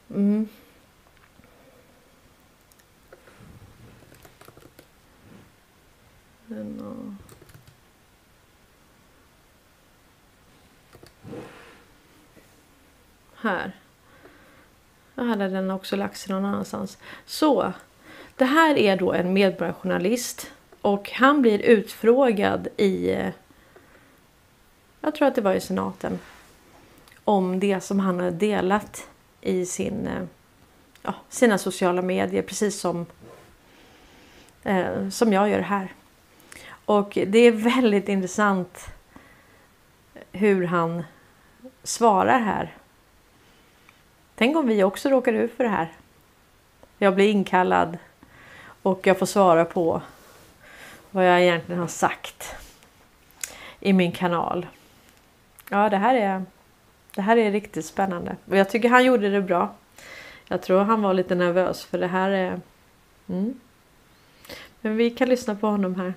Mm. Här. Här hade den också lagt sig någon annanstans. Så. Det här är då en medborgarjournalist. Och han blir utfrågad i... Jag tror att det var i senaten. Om det som han har delat i sin, eh, ja, sina sociala medier. Precis som, eh, som jag gör här. Och det är väldigt intressant hur han svarar här. Tänk om vi också råkar ut för det här. Jag blir inkallad och jag får svara på vad jag egentligen har sagt i min kanal. Ja, det här är, det här är riktigt spännande. Och jag tycker han gjorde det bra. Jag tror han var lite nervös för det här är... Mm. Men vi kan lyssna på honom här.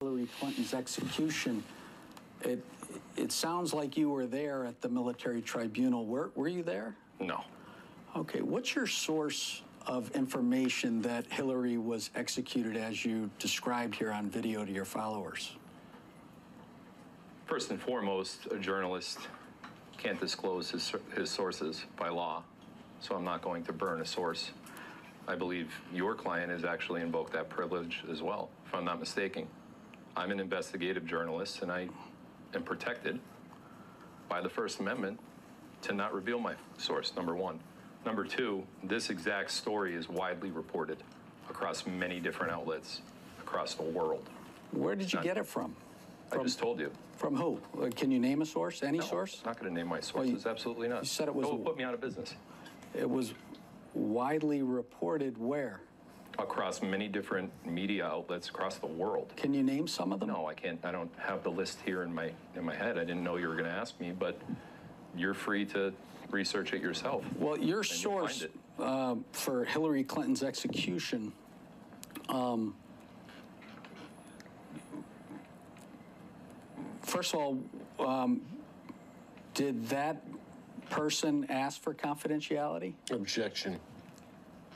Hillary Clinton's execution. It, it sounds like you were there at the military tribunal. Were, were you there? No. Okay, what's your source of information that Hillary was executed as you described here on video to your followers? First and foremost, a journalist can't disclose his, his sources by law, so I'm not going to burn a source. I believe your client has actually invoked that privilege as well, if I'm not mistaken. I'm an investigative journalist and I am protected by the First Amendment to not reveal my source, number one. Number two, this exact story is widely reported across many different outlets across the world. Where did you None. get it from? I From- just told you. From who? Uh, Can you name a source? Any No, source? Not going to name my you- sources. Absolutely not. you said it was- will put me out of business. It was widely reported where? across many different media outlets across the world. Can you name some of them? No, I can't. I don't have the list here in my in my head. I didn't know you were going to ask me, but you're free to research it yourself. Well, your source uh, for Hillary Clinton's execution. Um, first of all, um, did that person ask for confidentiality? Objection.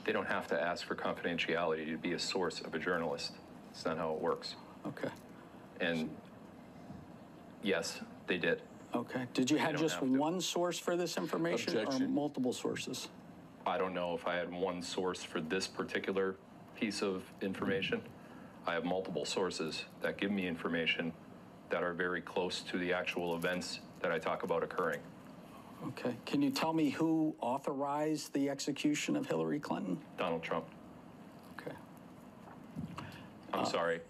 They don't have to ask for confidentiality to be a source of a journalist. It's not how it works. Okay, And yes, they did. okay. Did you have don't just have to. one source for this information or Objection. multiple sources? I don't know if I had one source for this particular piece of information. I have multiple sources that give me information that are very close to the actual events that I talk about occurring. Okay. Can you tell me who authorized the execution of Hillary Clinton? Donald Trump, Okay. I'm sorry.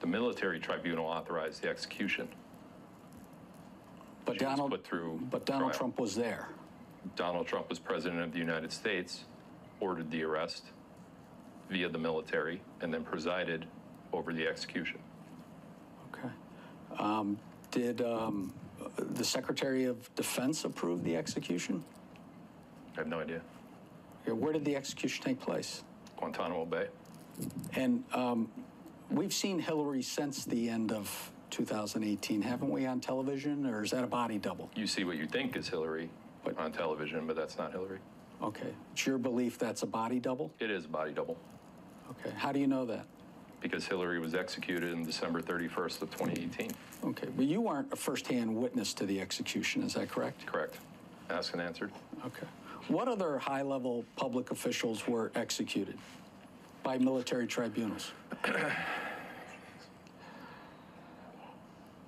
The military tribunal authorized the execution. But She was Donald, put through but Donald trial. Trump was there. Donald Trump was president of the United States, ordered the arrest via the military, and then presided over the execution. Okay. Um, Did um, the Secretary of Defense approve the execution? I have no idea. Yeah, Where did the execution take place? Guantanamo Bay? And um, we've seen Hillary since the end of 2018, haven't we, on television, or is that a body double? You see what you think is Hillary But- on television, but that's not Hillary. Okay. It's your belief that's a body double? It is a body double Okay. How do you know that? Because Hillary was executed on December 31st of 2018. Okay. But you weren't a firsthand witness to the execution, is that correct? Correct. Asked and answered. Okay. What other high-level public officials were executed by military tribunals?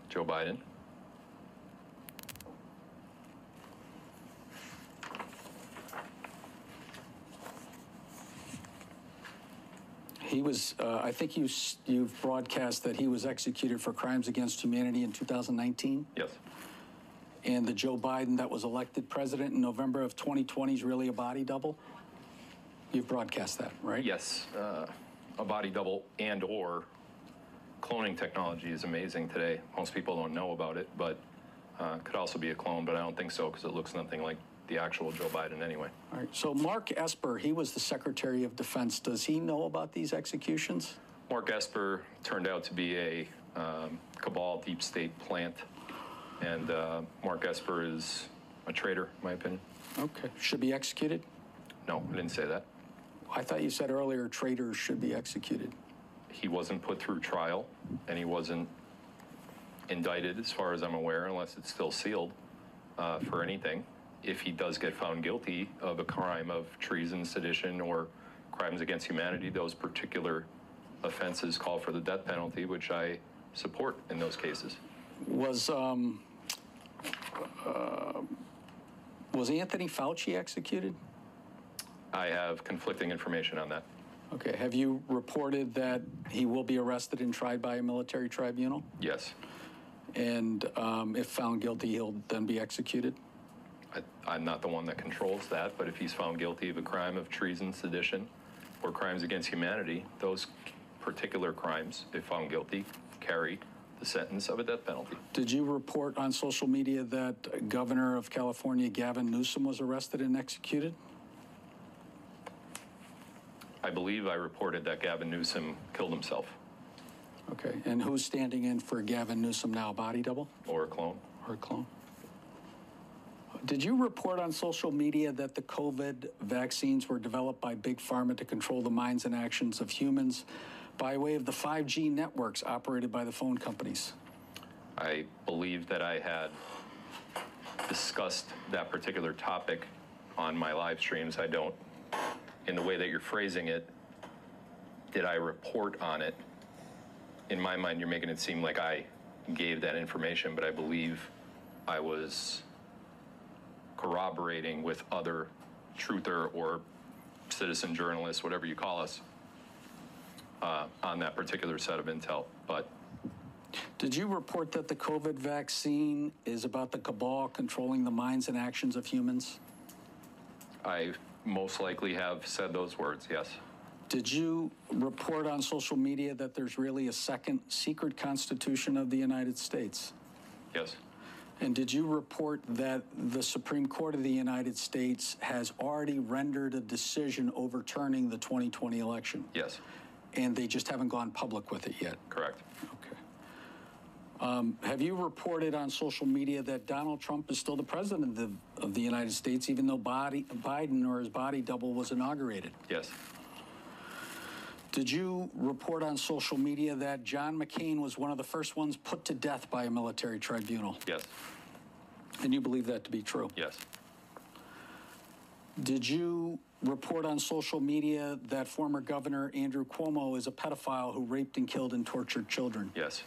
Joe Biden, He was, uh, I think you, you've broadcast that he was executed for crimes against humanity in 2019, yes, and the Joe Biden that was elected president in November of 2020 is really a body double? You've broadcast that, right? yes, uh, a body double and/or cloning technology is amazing today. Most people don't know about it, but uh, could also be a clone, but I don't think so because it looks nothing like the actual Joe Biden anyway. All right. So Mark Esper, he was the Secretary of Defense. Does he know about these executions? Mark Esper turned out to be a um, cabal deep state plant, and uh, Mark Esper is a traitor, in my opinion. Okay. Should be executed? No, I didn't say that. I thought you said earlier traitors should be executed. He wasn't put through trial, and he wasn't indicted, as far as I'm aware, unless it's still sealed uh, for anything. If he does get found guilty of a crime of treason, sedition, or crimes against humanity, those particular offenses call for the death penalty, which I support in those cases. Was, um, uh, was Anthony Fauci executed? I have conflicting information on that. Okay. Have you reported that he will be arrested and tried by a military tribunal? Yes, And um, if found guilty, he'll then be executed? I, I'm not the one that controls that, but if he's found guilty of a crime of treason, sedition, or crimes against humanity, those particular crimes, if found guilty, carry the sentence of a death penalty. Did you report on social media that Governor of California Gavin Newsom was arrested and executed? I believe I reported that Gavin Newsom killed himself, Okay. And who's standing in for Gavin Newsom now? Body double or a clone. or a clone? Did you report on social media that the COVID vaccines were developed by Big Pharma to control the minds and actions of humans by way of the 5G networks operated by the phone companies? I believe that I had discussed that particular topic on my live streams. I don't, in the way that you're phrasing it, did I report on it? In my mind, you're making it seem like I gave that information, but I believe I was corroborating with other truther or citizen journalists, whatever you call us, uh, on that particular set of intel. But Did you report that the COVID vaccine is about the cabal controlling the minds and actions of humans? I most likely have said those words, yes. Did you report on social media that there's really a second secret constitution of the United States? Yes. And did you report that the Supreme Court of the United States has already rendered a decision overturning the 2020 election? Yes. And they just haven't gone public with it yet? Correct. Okay. Um, have you reported on social media that Donald Trump is still the president of the, of the United States, even though body, Biden or his body double was inaugurated? Yes. Did you report on social media that John McCain was one of the first ones put to death by a military tribunal? Yes. And you believe that to be true? Yes. Did you report on social media that former Governor Andrew Cuomo is a pedophile who raped and killed and tortured children? Yes.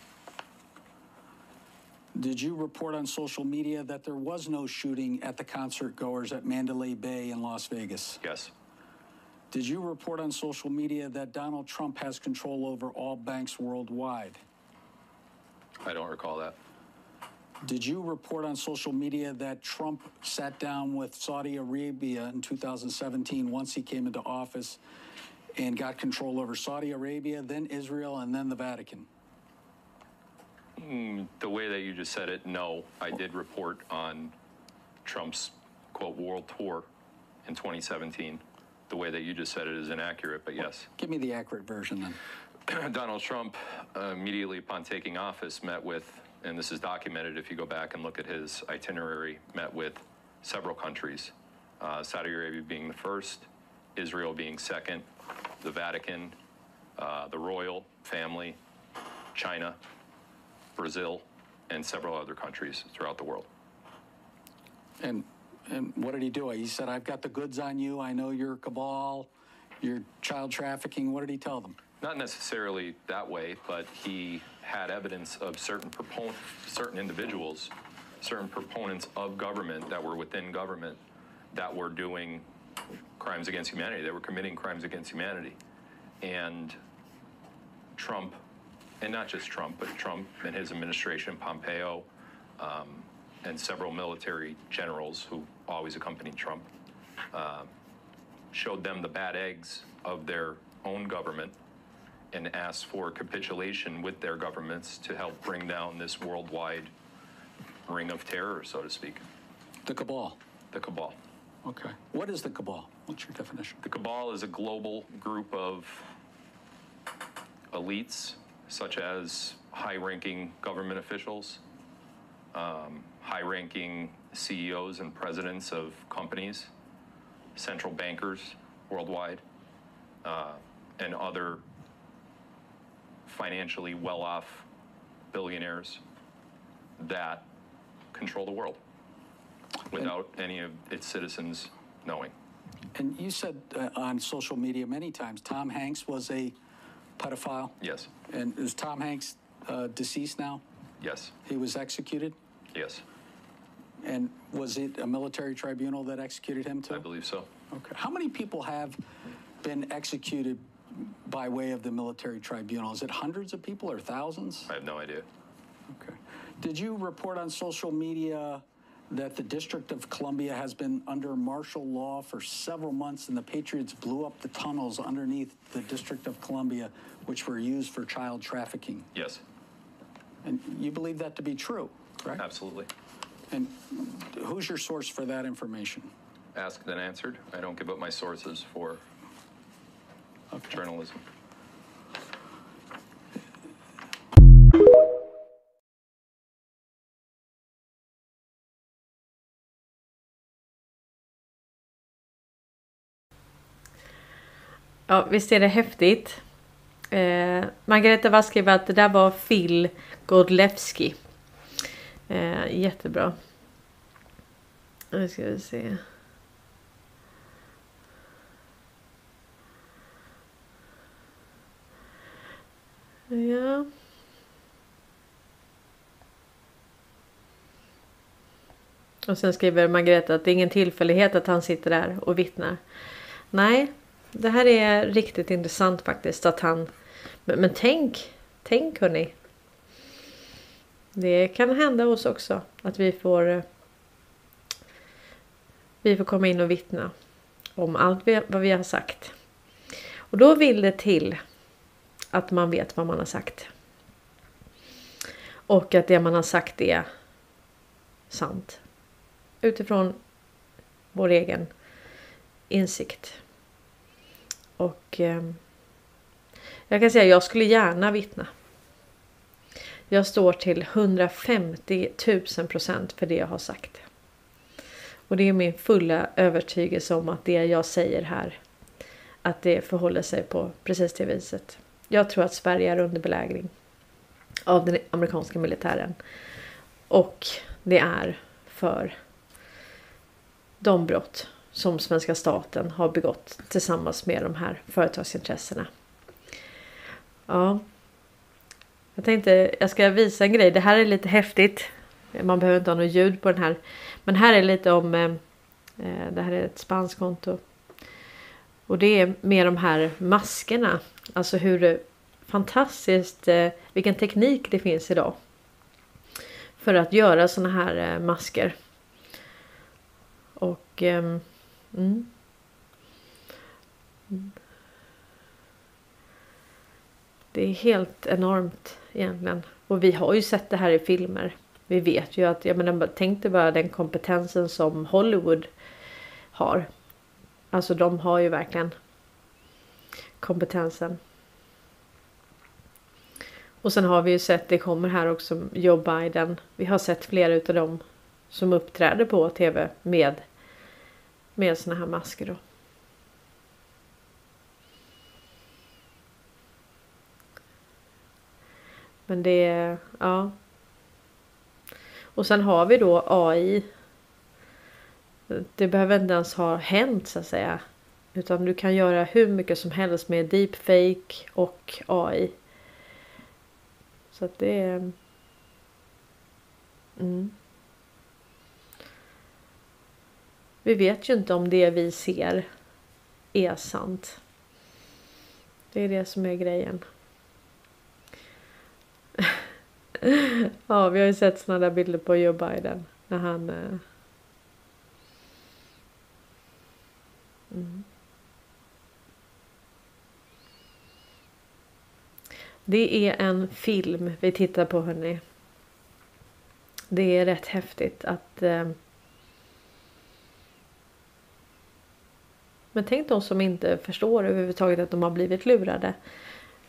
Did you report on social media that there was no shooting at the concert goers at Mandalay Bay in Las Vegas? Yes. Did you report on social media that Donald Trump has control over all banks worldwide? I don't recall that. Did you report on social media that Trump sat down with Saudi Arabia in 2017 once he came into office and got control over Saudi Arabia, then Israel, and then the Vatican? Hmm, the way that you just said it, no. I did report on Trump's quote world tour in 2017. The way that you just said it is inaccurate, but yes. Give me the accurate version then. Donald Trump, uh, immediately upon taking office, met with, and this is documented if you go back and look at his itinerary, met with several countries. Uh, Saudi Arabia being the first, Israel being second, the Vatican, uh, the royal family, China, Brazil, and several other countries throughout the world. And and what did he do? He said, "I've got the goods on you. I know you're cabal, you're child trafficking." What did he tell them? Not necessarily that way, but he had evidence of certain proponent, certain individuals, certain proponents of government that were within government that were doing crimes against humanity. They were committing crimes against humanity. And Trump, and not just Trump, but Trump and his administration, Pompeo, um, and several military generals who always accompanied Trump, uh, showed them the bad eggs of their own government and asked for capitulation with their governments to help bring down this worldwide ring of terror, so to speak, The cabal. the cabal. Okay. What is the cabal? What's your definition? The cabal is a global group of elites, such as high ranking government officials, um, high ranking CEOs and presidents of companies, central bankers worldwide, uh, and other financially well off billionaires that control the world without any of its citizens knowing. And you said uh, on social media many times Tom Hanks was a pedophile. Yes, And is Tom Hanks uh, deceased now? yes, He was executed? yes, And was it a military tribunal that executed him too? I believe so. Okay. How many people have been executed by way of the military tribunal? Is it hundreds of people or thousands? I have no idea. Okay. Did you report on social media that the District of Columbia has been under martial law for several months and the Patriots blew up the tunnels underneath the District of Columbia, which were used for child trafficking? Yes, And you believe that to be true, correct? absolutely. And who's your source for that information? Asked and answered. I don't give up my sources for Okay. journalism. Ja, visst är det häftigt. Eh, Margareta Wass skrev att det där var Phil Godlewski. Eh, jättebra. Nu ska vi se. Ja. Och sen skriver Margareta att det är ingen tillfällighet att han sitter där och vittnar. Nej, det här är riktigt intressant faktiskt att han... Men, men tänk, tänk hörni. Det kan hända oss också att vi får... Eh, vi får komma in och vittna om allt vi, vad vi har sagt. Och då vill det till att man vet vad man har sagt. Och att det man har sagt är sant. Utifrån vår egen insikt. Och eh, jag kan säga jag skulle gärna vittna. Jag står till 150 000 procent för det jag har sagt. Och det är min fulla övertygelse om att det jag säger här att det förhåller sig på precis det viset. Jag tror att Sverige är under belägring av den amerikanska militären. Och det är för de brott som svenska staten har begått tillsammans med de här företagsintressena. Ja. Jag tänkte jag ska visa en grej. Det här är lite häftigt. Man behöver inte ha något ljud på den här. Men här är lite om. Eh, eh det här är ett spanskt konto. Och det är med de här maskerna. Alltså hur fantastiskt. Eh, vilken teknik det finns idag. För att göra såna här eh, masker. Och eh, mm. Det är helt enormt egentligen. Och vi har ju sett det här i filmer. Vi vet ju att, jag menar, tänk dig bara den kompetensen som Hollywood har. Alltså de har ju verkligen kompetensen. Och sen har vi ju sett, det kommer här också, Joe Biden. Vi har sett flera utav dem som uppträder på tv med, med såna här masker då. Men det, ja. Och sen har vi då AI. Det behöver inte ens ha hänt så att säga. Utan du kan göra hur mycket som helst med deepfake och AI. Så att det är... Mm. Vi vet ju inte om det vi ser är sant. Det är det som är grejen. ja, vi har ju sett såna där bilder på Joe Biden när han... Eh, mm. Det är en film vi tittar på hörni. Det är rätt häftigt att... Eh... Men tänk de som inte förstår överhuvudtaget att de har blivit lurade.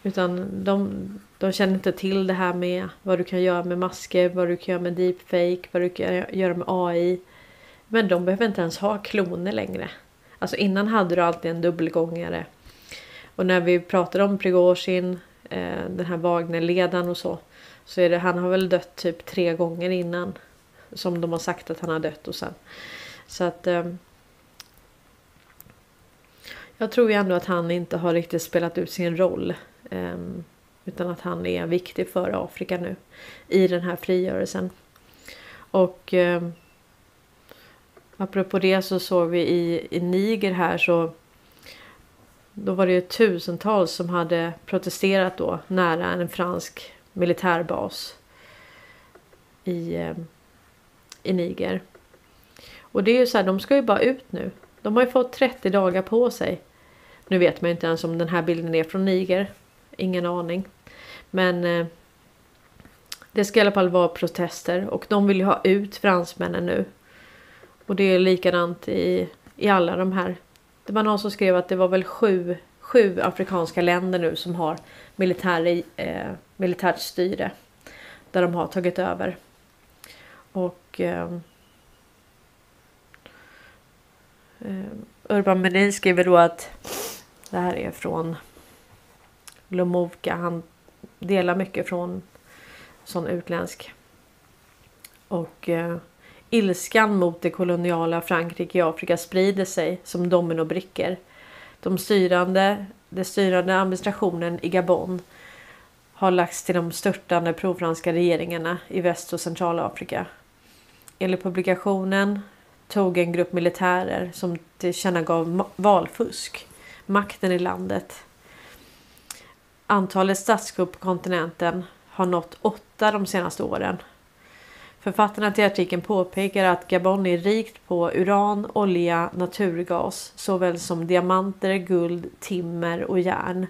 Utan de, de känner inte till det här med vad du kan göra med masker, vad du kan göra med deepfake, vad du kan göra med AI. Men de behöver inte ens ha kloner längre. Alltså innan hade du alltid en dubbelgångare. Och när vi pratar om Prigozjin, eh, den här Wagnerledaren och så. Så är det, han har väl dött typ tre gånger innan. Som de har sagt att han har dött och sen. Så att. Eh, jag tror ju ändå att han inte har riktigt spelat ut sin roll. Ehm, utan att han är viktig för Afrika nu. I den här frigörelsen. Och. Eh, apropå det så såg vi i, i Niger här så då var det ju tusentals som hade protesterat då nära en fransk militärbas i, eh, i Niger. Och det är ju så här, de ska ju bara ut nu. De har ju fått 30 dagar på sig. Nu vet man ju inte ens om den här bilden är från Niger. Ingen aning. Men eh, det ska i alla fall vara protester och de vill ju ha ut fransmännen nu. Och det är likadant i, i alla de här det var någon som skrev att det var väl sju, sju afrikanska länder nu som har militär, eh, militärt styre. Där de har tagit över. Och eh, eh Urban Menin skriver då att det här är från Lomovka. Han delar mycket från sån utländsk. Och eh, Ilskan mot det koloniala Frankrike i Afrika sprider sig som dominobrickor. De styrande, den styrande administrationen i Gabon har lagts till de störtande provfranska regeringarna i Väst och Centralafrika. Enligt publikationen tog en grupp militärer som tillkännagav valfusk makten i landet. Antalet statskupp på kontinenten har nått åtta de senaste åren Författarna till artikeln påpekar att Gabon är rikt på uran, olja, naturgas såväl som diamanter, guld, timmer och järn.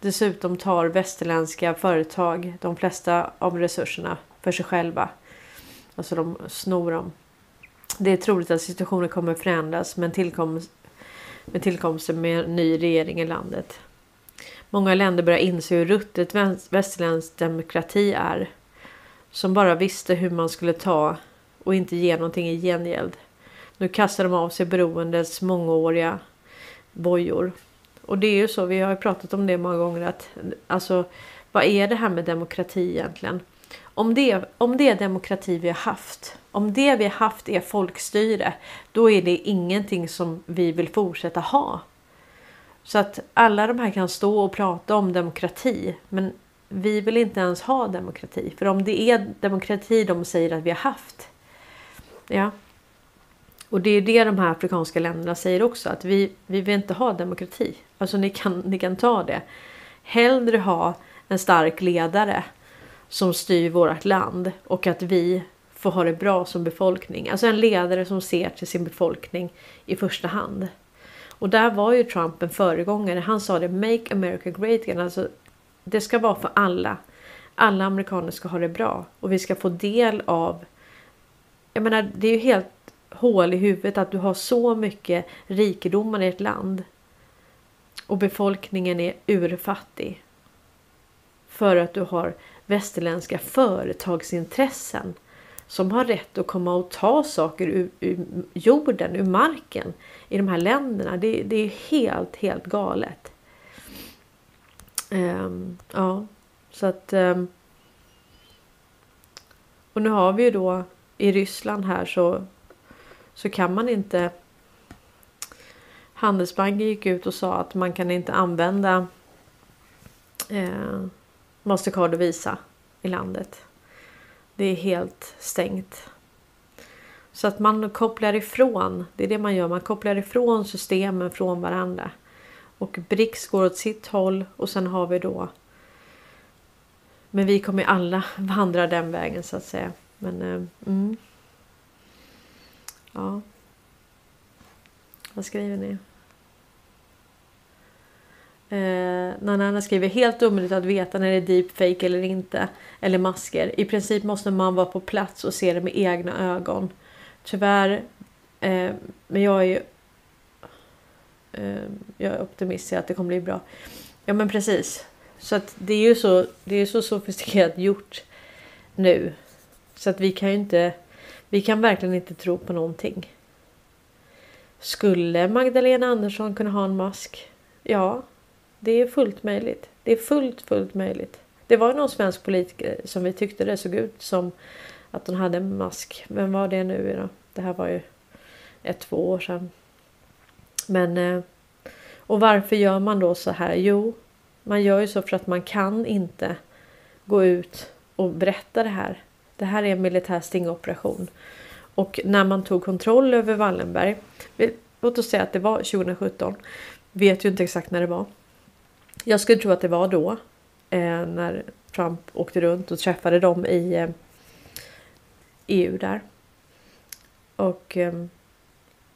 Dessutom tar västerländska företag de flesta av resurserna för sig själva. Alltså de snor dem. Det är troligt att situationen kommer förändras med, tillkomst, med tillkomsten med en ny regering i landet. Många länder börjar inse hur ruttet västerländsk demokrati är Som bara visste hur man skulle ta och inte ge någonting i gengäld. Nu kastar de av sig beroendets mångåriga bojor. Och det är ju så, vi har ju pratat om det många gånger att alltså vad är det här med demokrati egentligen? Om det, om det är demokrati vi har haft, om det vi har haft är folkstyre, då är det ingenting som vi vill fortsätta ha. Så att alla de här kan stå och prata om demokrati, men vi vill inte ens ha demokrati. För om det är demokrati de säger att vi har haft. Ja. Och det är det de här afrikanska länderna säger också, att vi, vi vill inte ha demokrati. Alltså ni kan, ni kan ta det. Hellre ha en stark ledare som styr vårt land och att vi får ha det bra som befolkning. Alltså en ledare som ser till sin befolkning i första hand. Och där var ju Trump en föregångare. Han sa det Make America Great Again. Alltså, det ska vara för alla. Alla amerikaner ska ha det bra och vi ska få del av. Jag menar, det är ju helt hål i huvudet att du har så mycket rikedomar i ett land och befolkningen är urfattig för att du har västerländska företagsintressen som har rätt att komma och ta saker ur, ur jorden, ur marken i de här länderna. Det, det är helt, helt galet. Um, ja, så att... Um, och nu har vi ju då i Ryssland här så, så kan man inte... Handelsbanken gick ut och sa att man kan inte använda eh, Mastercard och Visa i landet. Det är helt stängt. Så att man kopplar ifrån, det är det man gör, man kopplar ifrån systemen från varandra. Och BRICS går åt sitt håll och sen har vi då men vi kommer alla vandra den vägen så att säga. Men eh, mm. Ja. Vad skriver ni? Eh, Nanana skriver helt omöjligt att veta när det är deepfake eller inte. Eller masker. I princip måste man vara på plats och se det med egna ögon. Tyvärr. Eh, men jag är ju. Eh, jag är optimist att det kommer bli bra. Ja men precis. Så att det är ju så. Det är så sofistikerat gjort nu. Så att vi kan ju inte. Vi kan verkligen inte tro på någonting. Skulle Magdalena Andersson kunna ha en mask? Ja, det är fullt möjligt. Det är fullt, fullt möjligt. Det var någon svensk politiker som vi tyckte det såg ut som att hon hade en mask. Vem var det nu då? Det här var ju ett, två år sedan. Men eh, och varför gör man då så här? Jo, man gör ju så för att man kan inte gå ut och berätta det här. Det här är en militär stingoperation. Och när man tog kontroll över Wallenberg. Låt oss säga att det var 2017. Vet ju inte exakt när det var. Jag skulle tro att det var då. Eh, när Trump åkte runt och träffade dem i eh, EU där. Och ehm,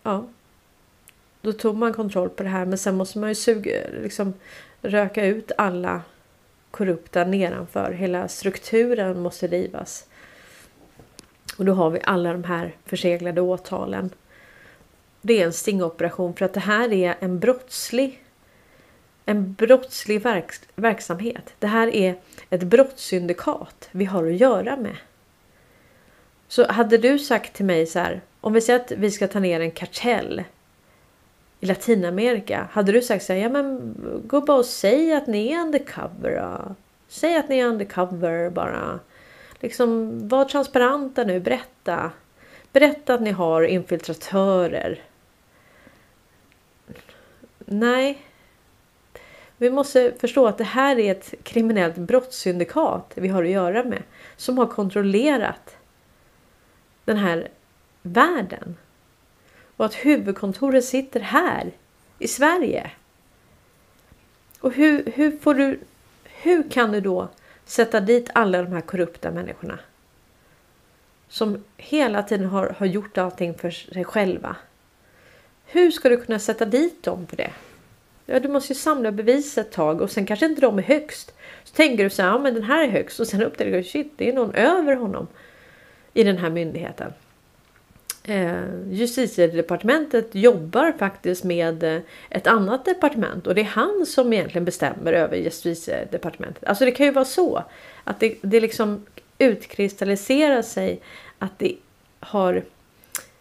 ja. Då tog man kontroll på det här men sen måste man ju suga, liksom röka ut alla korrupta nedanför. Hela strukturen måste rivas. Och då har vi alla de här förseglade åtalen. Det är en stingoperation för att det här är en brottslig en brottslig verk verksamhet. Det här är ett brottssyndikat vi har att göra med. Så hade du sagt till mig så här, om vi säger att vi ska ta ner en kartell i Latinamerika. Hade du sagt så här, ja men gå bara och säg att ni är undercover. Då. Säg att ni är undercover bara. Liksom var transparenta nu, berätta. Berätta att ni har infiltratörer. Nej, vi måste förstå att det här är ett kriminellt brottssyndikat vi har att göra med. Som har kontrollerat den här världen. Och att huvudkontoret sitter här i Sverige. Och hur, hur, får du, hur kan du då sätta dit alla de här korrupta människorna? Som hela tiden har, har gjort allting för sig själva. Hur ska du kunna sätta dit dem för det? Ja, du måste ju samla bevis ett tag och sen kanske inte de är högst. Så tänker du så här, ja men den här är högst och sen upptäcker du shit, det är någon över honom i den här myndigheten. Eh, justitiedepartementet jobbar faktiskt med eh, ett annat departement och det är han som egentligen bestämmer över justitiedepartementet. Alltså det kan ju vara så att det, det liksom utkristalliserar sig att, det har,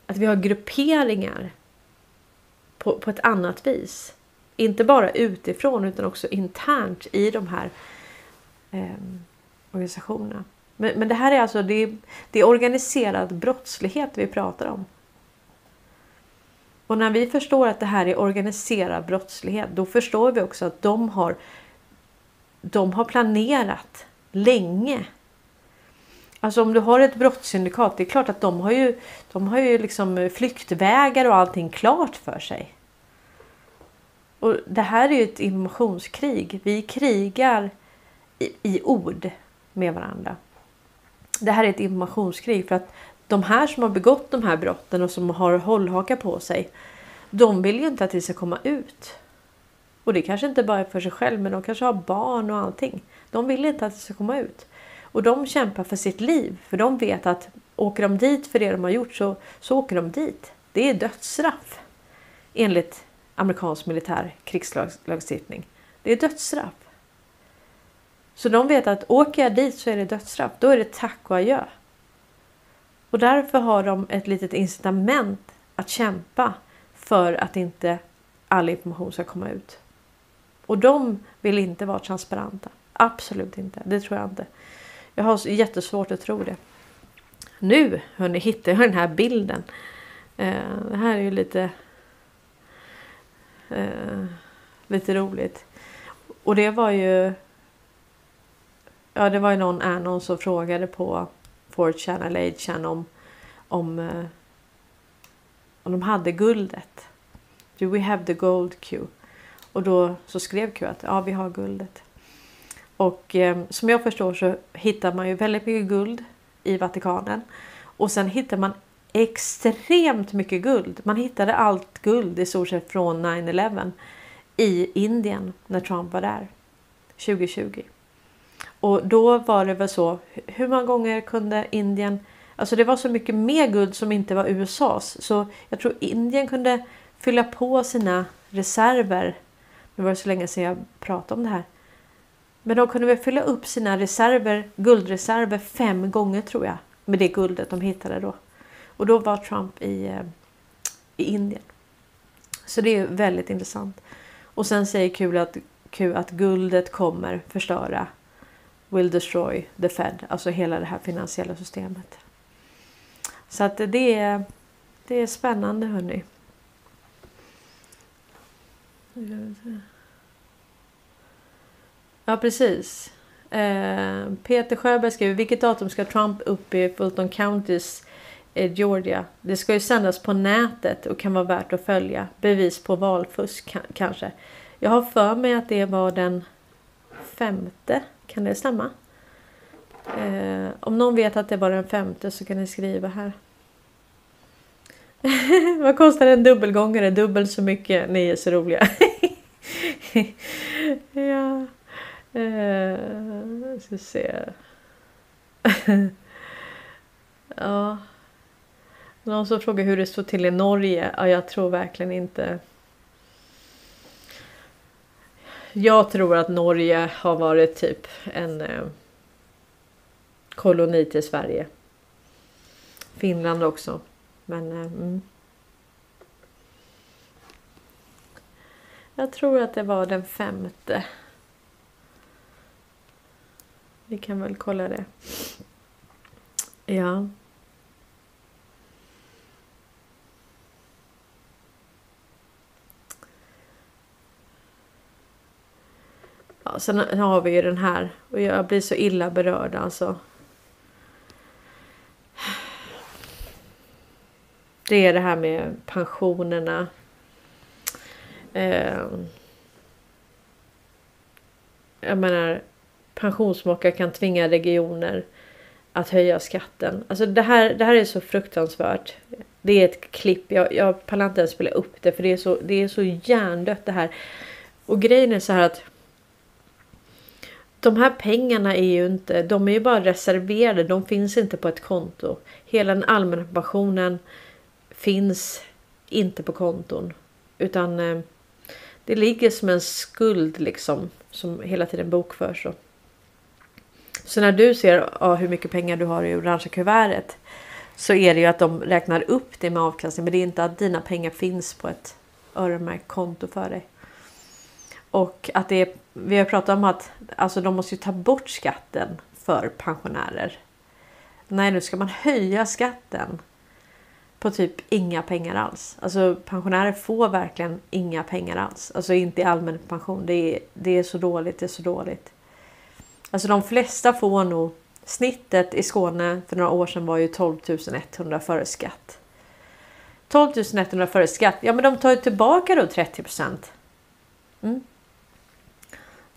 att vi har grupperingar på, på ett annat vis. Inte bara utifrån utan också internt i de här eh, organisationerna. Men, men det här är alltså det är, det är organiserad brottslighet vi pratar om. Och när vi förstår att det här är organiserad brottslighet då förstår vi också att de har, de har planerat länge. Alltså om du har ett brottssyndikat, det är klart att de har ju, de har ju liksom flyktvägar och allting klart för sig. Och Det här är ju ett informationskrig. Vi krigar i, i ord med varandra. Det här är ett informationskrig för att de här som har begått de här brotten och som har hållhaka på sig. De vill ju inte att det ska komma ut. Och det kanske inte bara är för sig själv men de kanske har barn och allting. De vill inte att det ska komma ut. Och de kämpar för sitt liv för de vet att åker de dit för det de har gjort så, så åker de dit. Det är dödsstraff enligt amerikansk militär krigslagstiftning. Det är dödsstraff. Så de vet att åker jag dit så är det dödsstraff. Då är det tack och adjö. Och därför har de ett litet incitament att kämpa för att inte all information ska komma ut. Och de vill inte vara transparenta. Absolut inte. Det tror jag inte. Jag har jättesvårt att tro det. Nu hörni, hittar jag den här bilden. Eh, det här är ju lite eh, lite roligt. Och det var ju Ja, det var ju någon Anon som frågade på 4chan eller 8chan om, om, eh, om de hade guldet. Do we have the gold Q? Och då så skrev Q att ja, vi har guldet. Och eh, som jag förstår så hittar man ju väldigt mycket guld i Vatikanen. Och sen hittar man extremt mycket guld. Man hittade allt guld i stort sett från 9-11 i Indien när Trump var där 2020. Och då var det väl så. Hur många gånger kunde Indien? Alltså det var så mycket mer guld som inte var USAs så jag tror Indien kunde fylla på sina reserver. Nu var det så länge sedan jag pratade om det här. Men de kunde väl fylla upp sina reserver, guldreserver fem gånger tror jag med det guldet de hittade då. Och då var Trump i, eh, i Indien. Så det är väldigt intressant. Och sen säger Q att, Q att guldet kommer förstöra will destroy the Fed, alltså hela det här finansiella systemet. Så att det är, det är spännande hörni. Ja precis. Eh, Peter Sjöberg skriver vilket datum ska Trump upp i Fulton Counties eh, Georgia? Det ska ju sändas på nätet och kan vara värt att följa. Bevis på valfusk kanske. Jag har för mig att det var den femte kan det stämma? Eh, om någon vet att det var den femte så kan ni skriva här. Vad kostar en dubbelgångare? Dubbelt så mycket. Ni är så roliga. ja. Eh, ska se. ja. Någon som frågar hur det står till i Norge. Ja, jag tror verkligen inte jag tror att Norge har varit typ en eh, koloni till Sverige. Finland också. Men eh, mm. Jag tror att det var den femte. Vi kan väl kolla det. Ja. Ja, sen har vi ju den här och jag blir så illa berörd alltså. Det är det här med pensionerna. Eh, jag menar pensionsmakare kan tvinga regioner att höja skatten. Alltså det här, det här är så fruktansvärt. Det är ett klipp, jag, jag pallar inte ens spela upp det för det är så, det är så hjärndött det här. Och grejen är så här att de här pengarna är ju inte, de är ju bara reserverade, de finns inte på ett konto. Hela den allmänna pensionen finns inte på konton. Utan eh, det ligger som en skuld liksom som hela tiden bokförs. Så när du ser ja, hur mycket pengar du har i orangea kuvertet så är det ju att de räknar upp det med avkastning. Men det är inte att dina pengar finns på ett öronmärkt konto för dig. Och att det är, vi har pratat om att alltså de måste ju ta bort skatten för pensionärer. Nej, nu ska man höja skatten på typ inga pengar alls. Alltså pensionärer får verkligen inga pengar alls. Alltså inte i allmän pension. Det är, det är så dåligt, det är så dåligt. Alltså de flesta får nog snittet i Skåne för några år sedan var ju 12 100 före skatt. 12 100 före skatt. Ja, men de tar ju tillbaka då 30 procent. Mm.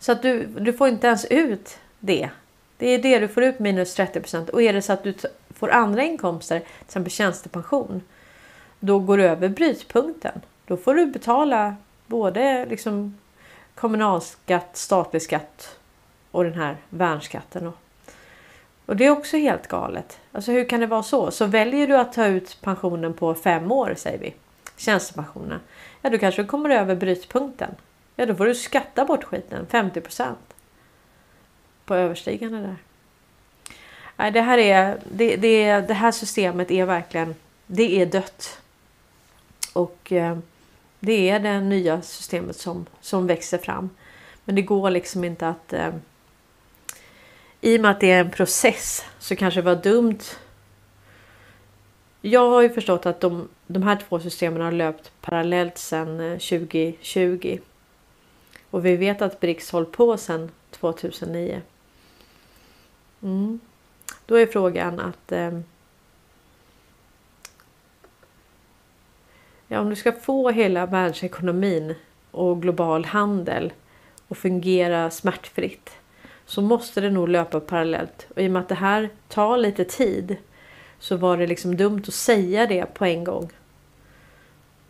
Så att du, du får inte ens ut det. Det är det du får ut minus 30 procent. Och är det så att du får andra inkomster, till exempel tjänstepension, då går du över brytpunkten. Då får du betala både liksom kommunalskatt, statlig skatt och den här värnskatten. Och det är också helt galet. Alltså hur kan det vara så? Så väljer du att ta ut pensionen på fem år säger vi. Tjänstepensionen. Ja då kanske du kommer över brytpunkten. Ja då får du skatta bort skiten 50% på överstigande där. Nej, det här är det, det, det här systemet är verkligen det är dött. Och eh, det är det nya systemet som, som växer fram. Men det går liksom inte att eh, i och med att det är en process så kanske det var dumt. Jag har ju förstått att de, de här två systemen har löpt parallellt sedan eh, 2020. Och vi vet att BRICS hållit på sedan 2009. Mm. Då är frågan att eh, ja, om du ska få hela världsekonomin och global handel att fungera smärtfritt så måste det nog löpa parallellt. Och i och med att det här tar lite tid så var det liksom dumt att säga det på en gång.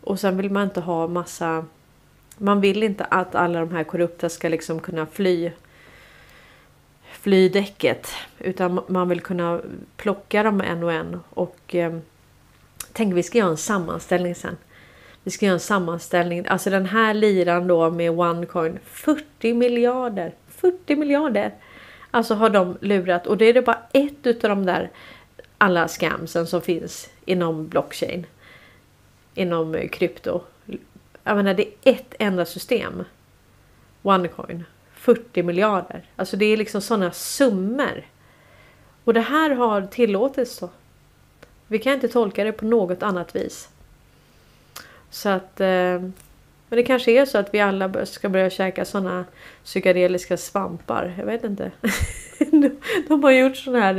Och sen vill man inte ha massa... Man vill inte att alla de här korrupta ska liksom kunna fly fly däcket. Utan man vill kunna plocka dem en och en. Och eh, tänk vi ska göra en sammanställning sen. Vi ska göra en sammanställning. Alltså den här liran då med OneCoin. 40 miljarder. 40 miljarder. Alltså har de lurat. Och det är det bara ett utav de där alla scamsen som finns inom blockchain. Inom eh, krypto. Jag menar det är ett enda system. OneCoin. 40 miljarder. Alltså det är liksom sådana summor. Och det här har tillåtits då. Vi kan inte tolka det på något annat vis. Så att... Eh, men det kanske är så att vi alla ska börja käka sådana psykedeliska svampar. Jag vet inte. de har gjort sådana här...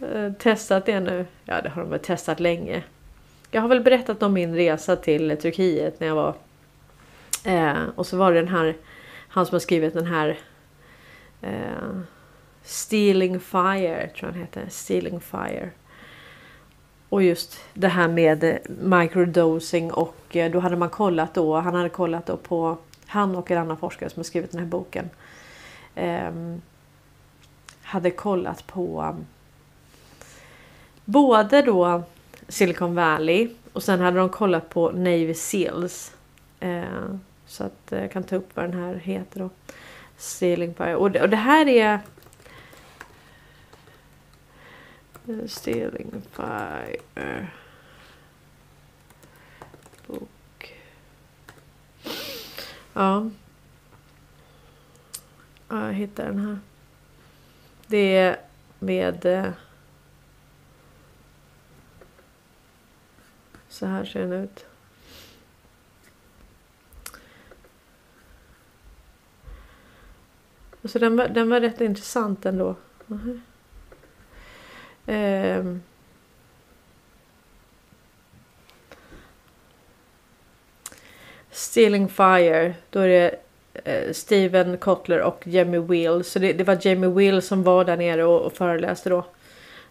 Eh, eh, testat det nu. Ja, det har de väl testat länge. Jag har väl berättat om min resa till Turkiet när jag var... Eh, och så var det den här han som har skrivit den här Eh, Stealing Fire, tror jag han heter. Stealing Fire. Och just det här med microdosing och eh, då hade man kollat då, han hade kollat då på, han och en annan forskare som har skrivit den här boken. eh, hade kollat på både då Silicon Valley och sen hade de kollat på Navy Seals. Eh, så att eh, jag kan ta upp vad den här heter då. Stealing Fire. Och det, och det här är... Eh, Stealing Fire. Bok. Ja. ja. Jag hittar den här. Det är med... Eh, så här ser den ut. Så den var, den var rätt intressant ändå. Uh -huh. um. Stealing Fire. Då är det eh, Steven Kotler och Jamie Will. Så det, det, var Jamie Will som var där nere och, och föreläste då.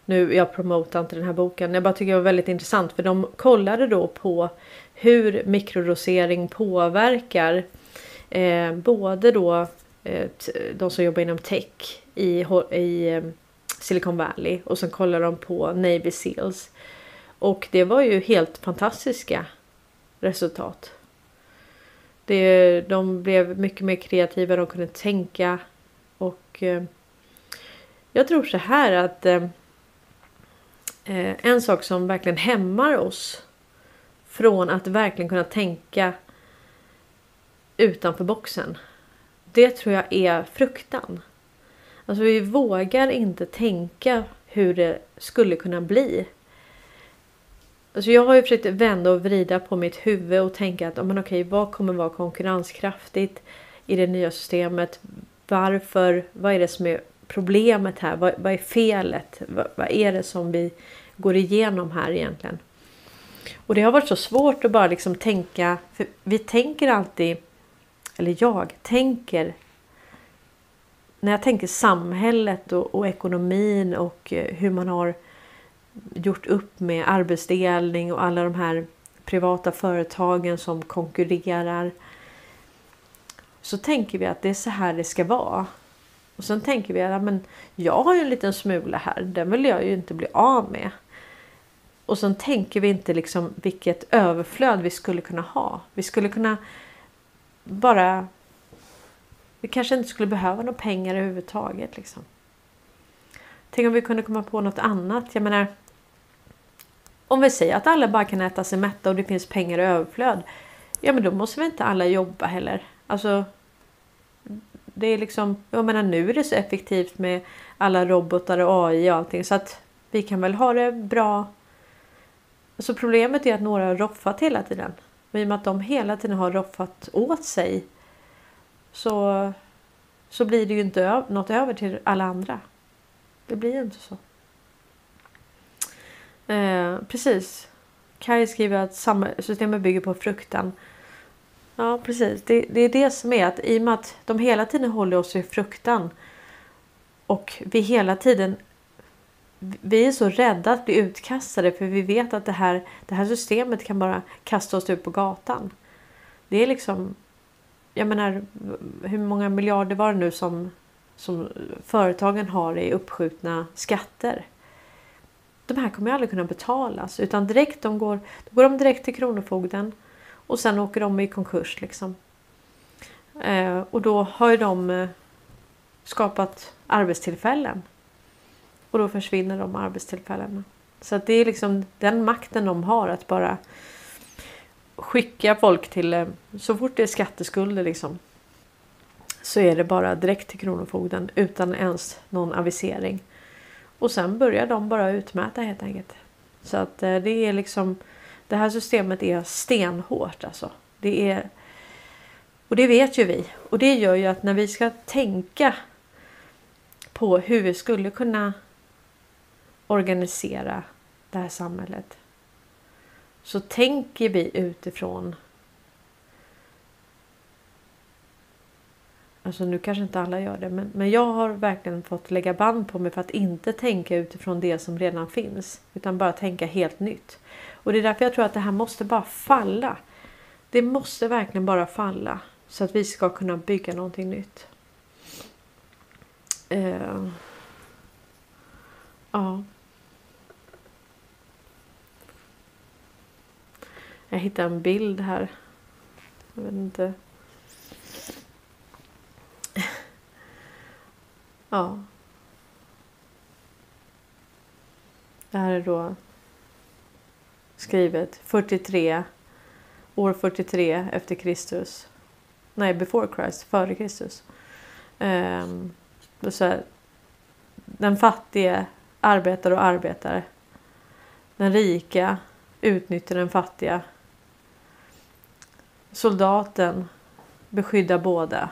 Nu, jag promotar inte den här boken. Jag bara tycker det var väldigt intressant för de kollade då på hur mikrodosering påverkar eh, både då Eh, de som jobbar inom tech i, i eh, Silicon Valley och sen kollar de på Navy Seals. Och det var ju helt fantastiska resultat. Det, de blev mycket mer kreativa, de kunde tänka och eh, Jag tror så här att eh, Eh, en sak som verkligen hämmar oss från att verkligen kunna tänka utanför boxen. Det tror jag är fruktan. Alltså vi vågar inte tänka hur det skulle kunna bli. Alltså jag har ju försökt vända och vrida på mitt huvud och tänka att men okej, vad kommer vara konkurrenskraftigt i det nya systemet? Varför? Vad är det som är problemet här? Vad, vad är felet? Vad, vad, är det som vi går igenom här egentligen? Och det har varit så svårt att bara liksom tänka. För vi tänker alltid, eller jag tänker när jag tänker samhället och, och ekonomin och eh, hur man har gjort upp med arbetsdelning och alla de här privata företagen som konkurrerar. Så tänker vi att det är så här det ska vara. Och sen tänker vi att men jag har ju en liten smula här, den vill jag ju inte bli av med. Och sen tänker vi inte liksom vilket överflöd vi skulle kunna ha. Vi skulle kunna bara vi kanske inte skulle behöva några pengar överhuvudtaget. Liksom. Tänk om vi kunde komma på något annat. Jag menar, om vi säger att alla bara kan äta sig mätta och det finns pengar i överflöd. Ja, men då måste vi inte alla jobba heller. Alltså, det är liksom, jag menar nu är det så effektivt med alla robotar och AI och allting så att vi kan väl ha det bra. Så problemet är att några har roffat hela tiden. Och i och med att de hela tiden har roffat åt sig så, så blir det ju inte något över till alla andra. Det blir ju inte så. Eh, precis. Kaj skriver att systemet bygger på fruktan. Ja, precis. Det, det, är det som är att i och med att de hela tiden håller oss i fruktan och vi hela tiden vi är så rädda att bli utkastade för vi vet att det här, det här systemet kan bara kasta oss ut på gatan. Det är liksom jag menar, hur många miljarder var det nu som, som företagen har i uppskjutna skatter? De här kommer ju aldrig kunna betalas utan direkt de går, då går de direkt till Kronofogden och sen åker de i konkurs liksom. Eh, och då har ju de eh, skapat arbetstillfällen. Och då försvinner de arbetstillfällena. Så att det är liksom den makten de har att bara skicka folk till, eh, så fort det är skatteskulder liksom. Så är det bara direkt till Kronofogden utan ens någon avisering. Och sen börjar de bara utmäta helt enkelt. Så att eh, det är liksom det här systemet är stenhårt alltså. Det är och det vet ju vi och det gör ju att när vi ska tänka på hur vi skulle kunna organisera det här samhället så tänker vi utifrån Alltså nu kanske inte alla gör det men, men jag har verkligen fått lägga band på mig för att inte tänka utifrån det som redan finns. Utan bara tänka helt nytt. Och det är därför jag tror att det här måste bara falla. Det måste verkligen bara falla. Så att vi ska kunna bygga någonting nytt. Uh, ja. Jag hittade en bild här. Jag vet inte. Ja. Det här är då skrivet 43 år 43 efter Kristus. Nej, before Christ, före Kristus. Um, så här, den fattige arbetar och arbetar. Den rika utnyttjar den fattiga Soldaten beskyddar båda.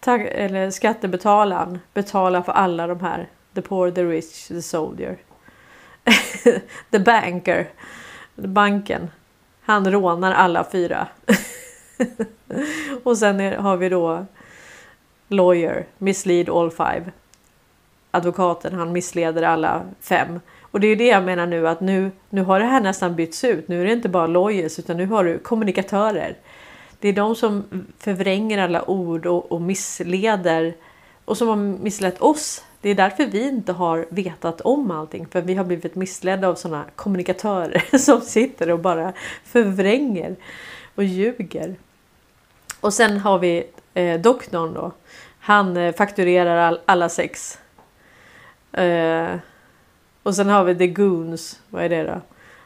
Tack, eller skattebetalaren betalar för alla de här. The poor, the rich, the soldier. the banker. Banken. Han rånar alla fyra. och sen är, har vi då lawyer, mislead all five. Advokaten, han missleder alla fem. Och det är ju det jag menar nu att nu, nu har det här nästan bytts ut. Nu är det inte bara lawyers utan nu har du kommunikatörer. Det är de som förvränger alla ord och, och missleder och som har misslett oss. Det är därför vi inte har vetat om allting för vi har blivit missledda av sådana kommunikatörer som sitter och bara förvränger och ljuger. Och sen har vi eh, doktorn då. Han eh, fakturerar all, alla sex. Eh, och sen har vi The Goons. Vad är det då?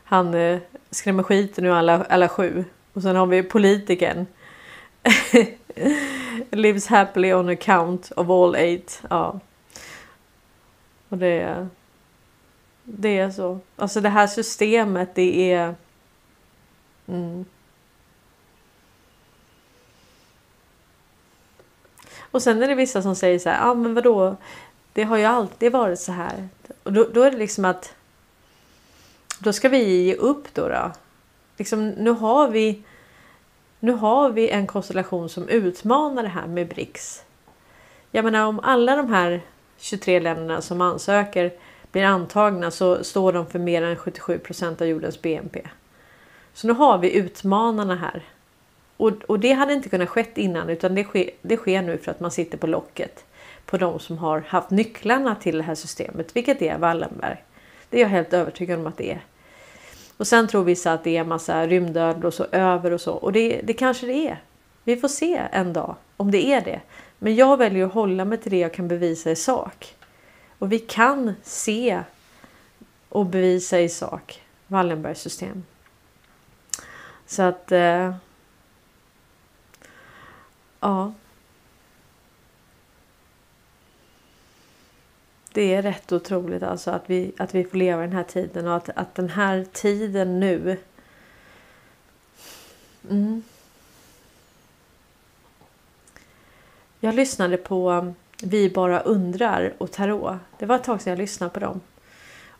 Han eh, skrämmer skiten ur alla, alla sju. Och sen har vi politikern. Lives happily on account of all eight. Ja. Och det är... Det är så. Alltså det här systemet det är... Mm. Och sen är det vissa som säger så här, ja ah, men vadå, det har ju alltid varit så här. Och då, då är det liksom att, då ska vi ge upp då. då. Liksom, nu har vi nu har vi en konstellation som utmanar det här med BRICS. Jag menar om alla de här 23 länderna som ansöker blir antagna så står de för mer än 77 procent av jordens BNP. Så nu har vi utmanarna här. Och, och det hade inte kunnat skett innan utan det sker, det sker nu för att man sitter på locket på de som har haft nycklarna till det här systemet, vilket är Wallenberg. Det är jag helt övertygad om att det är. Och sen tror vissa att det är massa rymdödlor och så över och så. Och det, det kanske det är. Vi får se en dag om det är det. Men jag väljer att hålla mig till det jag kan bevisa i sak. Och vi kan se och bevisa i sak Wallenbergs system. Så att... Eh, ja. Det är rätt otroligt alltså att vi, att vi får leva i den här tiden och att, att den här tiden nu... Mm. Jag lyssnade på um, Vi bara undrar och Tarot. Det var ett tag sedan jag lyssnade på dem.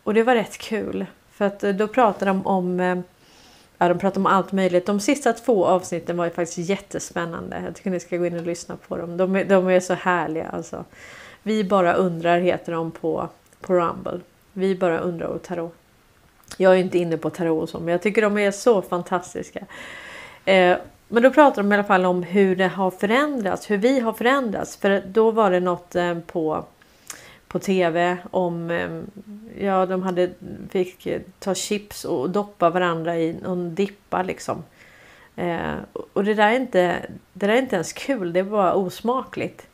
Och det var rätt kul. För att eh, då pratade de om eh, Ja, de pratade om allt möjligt. De sista två avsnitten var ju faktiskt jättespännande. Jag tycker ni ska gå in och lyssna på dem. De de är så härliga alltså. Vi bara undrar heter de på, på Rumble. Vi bara undrar och tarot. Jag är inte inne på tarot och så, men jag tycker de är så fantastiska. Eh, men då pratar de i alla fall om hur det har förändrats, hur vi har förändrats. För då var det något eh, på, på tv om, eh, ja de hade, fick ta chips och doppa varandra i någon dippa liksom. Eh, och det där, är inte, det där är inte ens kul, det är bara osmakligt.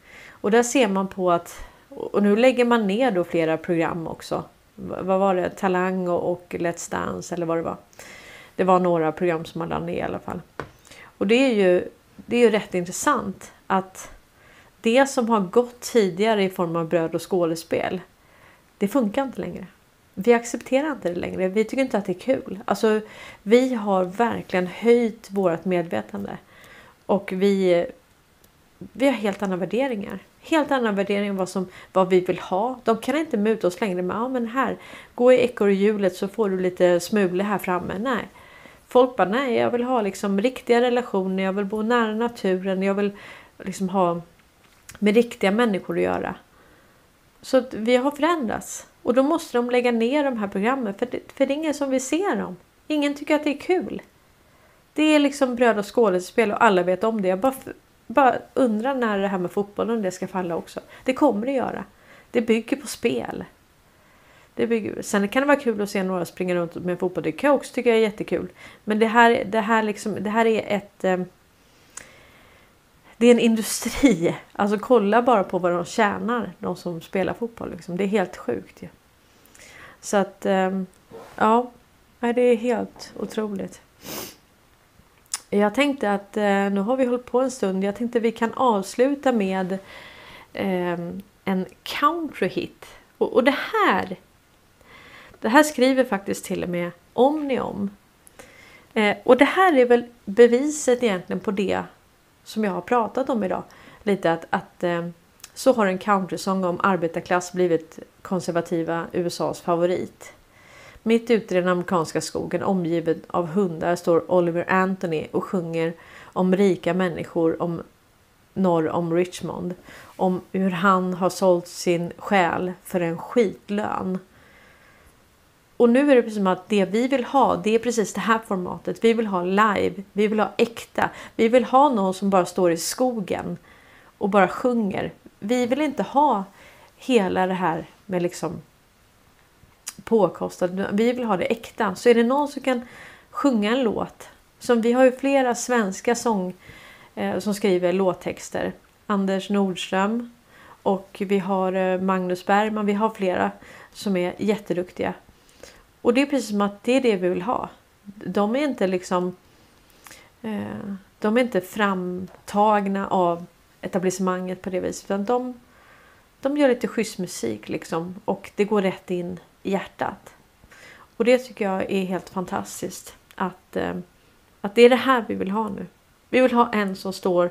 Och där ser man på att, och nu lägger man ner då flera program också. Vad var det? Talang och, Let's Dance eller vad det var. Det var några program som man lade ner i alla fall. Och det är ju, det är ju rätt intressant att det som har gått tidigare i form av bröd och skådespel. Det funkar inte längre. Vi accepterar inte det längre. Vi tycker inte att det är kul. Alltså, vi har verkligen höjt vårt medvetande. Och vi, vi har helt andra värderingar helt annan värdering än vad, som, vad vi vill ha. De kan inte muta oss längre med ja, men här, gå i ekorrhjulet så får du lite smulor här framme. Nej. Folk bara nej, jag vill ha liksom riktiga relationer, jag vill bo nära naturen, jag vill liksom ha med riktiga människor att göra. Så vi har förändrats. Och då måste de lägga ner de här programmen för det, för det är ingen som vill se dem. Ingen tycker att det är kul. Det är liksom bröd och skådespel och alla vet om det. Jag bara bara undrar när det här med fotbollen det ska falla också. Det kommer det göra. Det bygger på spel. Det bygger, sen kan det vara kul att se några springa runt med fotboll. Det kan jag också tycka är jättekul. Men det här, det här, liksom, det här är ett... Eh, det är en industri. Alltså kolla bara på vad de tjänar, de som spelar fotboll. Liksom. Det är helt sjukt ju. Ja. Så att, eh, ja. Det är helt otroligt. Jag tänkte att eh, nu har vi hållit på en stund. Jag tänkte att vi kan avsluta med eh, en country hit. Och, och, det här. Det här skriver faktiskt till och med Omni om. Eh, och det här är väl beviset egentligen på det som jag har pratat om idag. Lite att, att eh, så har en countrysång om arbetarklass blivit konservativa USAs favorit. Mitt ute i den amerikanska skogen omgiven av hundar står Oliver Anthony och sjunger om rika människor om norr om Richmond. Om hur han har sålt sin själ för en skitlön. Och nu är det precis som att det vi vill ha, det är precis det här formatet. Vi vill ha live, vi vill ha äkta. Vi vill ha någon som bara står i skogen och bara sjunger. Vi vill inte ha hela det här med liksom påkostad. Vi vill ha det äkta. Så är det någon som kan sjunga en låt. Som vi har ju flera svenska sång eh, som skriver låttexter. Anders Nordström och vi har eh, Magnus Bergman. Vi har flera som är jätteduktiga. Och det är precis som att det är det vi vill ha. De är inte liksom eh, de är inte framtagna av etablissemanget på det viset. Utan de, de gör lite schysst musik liksom. Och det går rätt in hjärtat. Och det tycker jag är helt fantastiskt. Att, eh, att det är det här vi vill ha nu. Vi vill ha en som står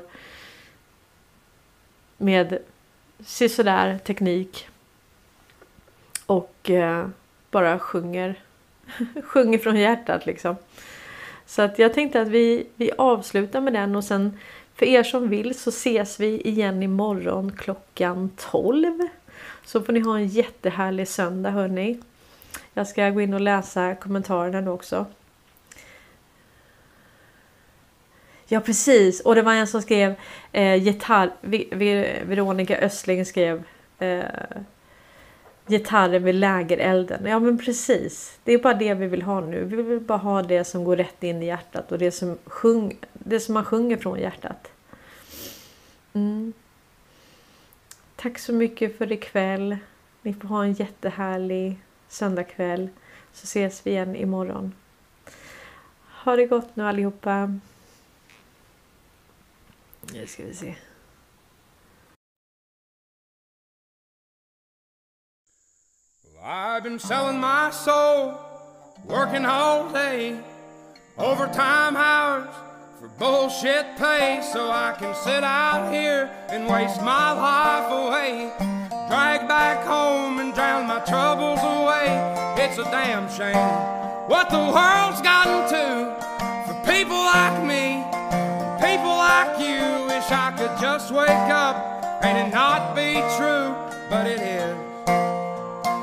med sisådär teknik. Och eh, bara sjunger. sjunger från hjärtat liksom. Så att jag tänkte att vi, vi avslutar med den och sen för er som vill så ses vi igen imorgon klockan 12. Så får ni ha en jättehärlig söndag hörni. Jag ska gå in och läsa kommentarerna nu också. Ja precis och det var en som skrev eh, gitarr, Veronica Östling skrev eh, gitarren vid lägerelden. Ja men precis. Det är bara det vi vill ha nu. Vi vill bara ha det som går rätt in i hjärtat och det som, sjung, det som man sjunger från hjärtat. Mm. Tack så mycket för ikväll. Ni får ha en jättehärlig söndagkväll. Så ses vi igen imorgon. Ha det gott nu allihopa. Nu ska vi se. I've been selling my soul, working all day, overtime hours for bullshit pay, so I can sit out here and waste my life away. Drag back home and drown my troubles away. It's a damn shame what the world's gotten to for people like me, people like you. Wish I could just wake up and it not be true, but it is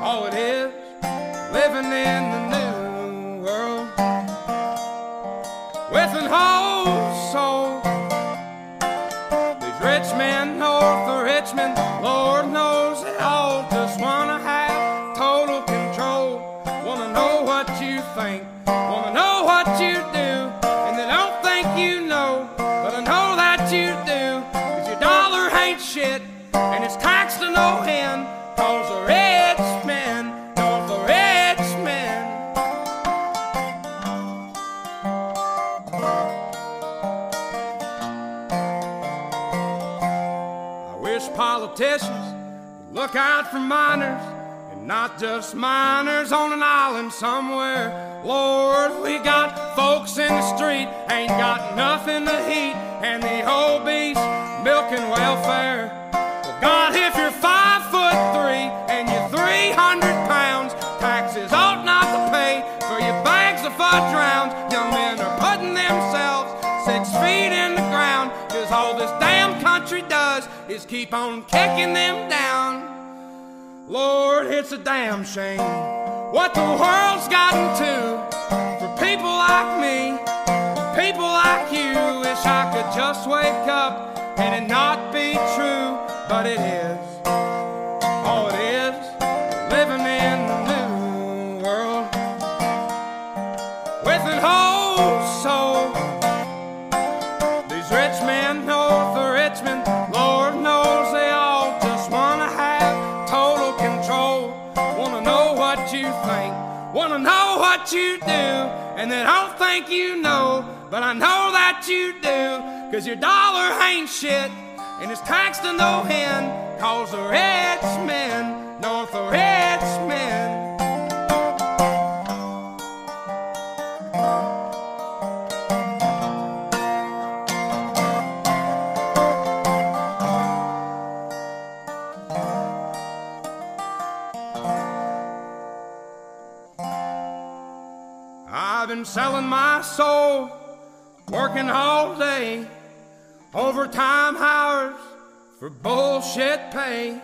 all it is, living in the new world with an whole judgment. Politicians look out for miners, and not just miners on an island somewhere. Lord, we got folks in the street, ain't got nothing to eat, and the obese milking welfare. Well, God, if you're five foot three and you're 300 pounds, taxes ought not to pay for your bags of fudge rounds. Does is keep on kicking them down. Lord, it's a damn shame what the world's gotten to for people like me, people like you. Wish I could just wake up and it not be true, but it is. You do, and they don't think you know, but I know that you do. Cause your dollar ain't shit, and it's taxed to no end. Cause the rich men, north of rich men. I'm selling my soul, working all day, overtime hours for bullshit pay.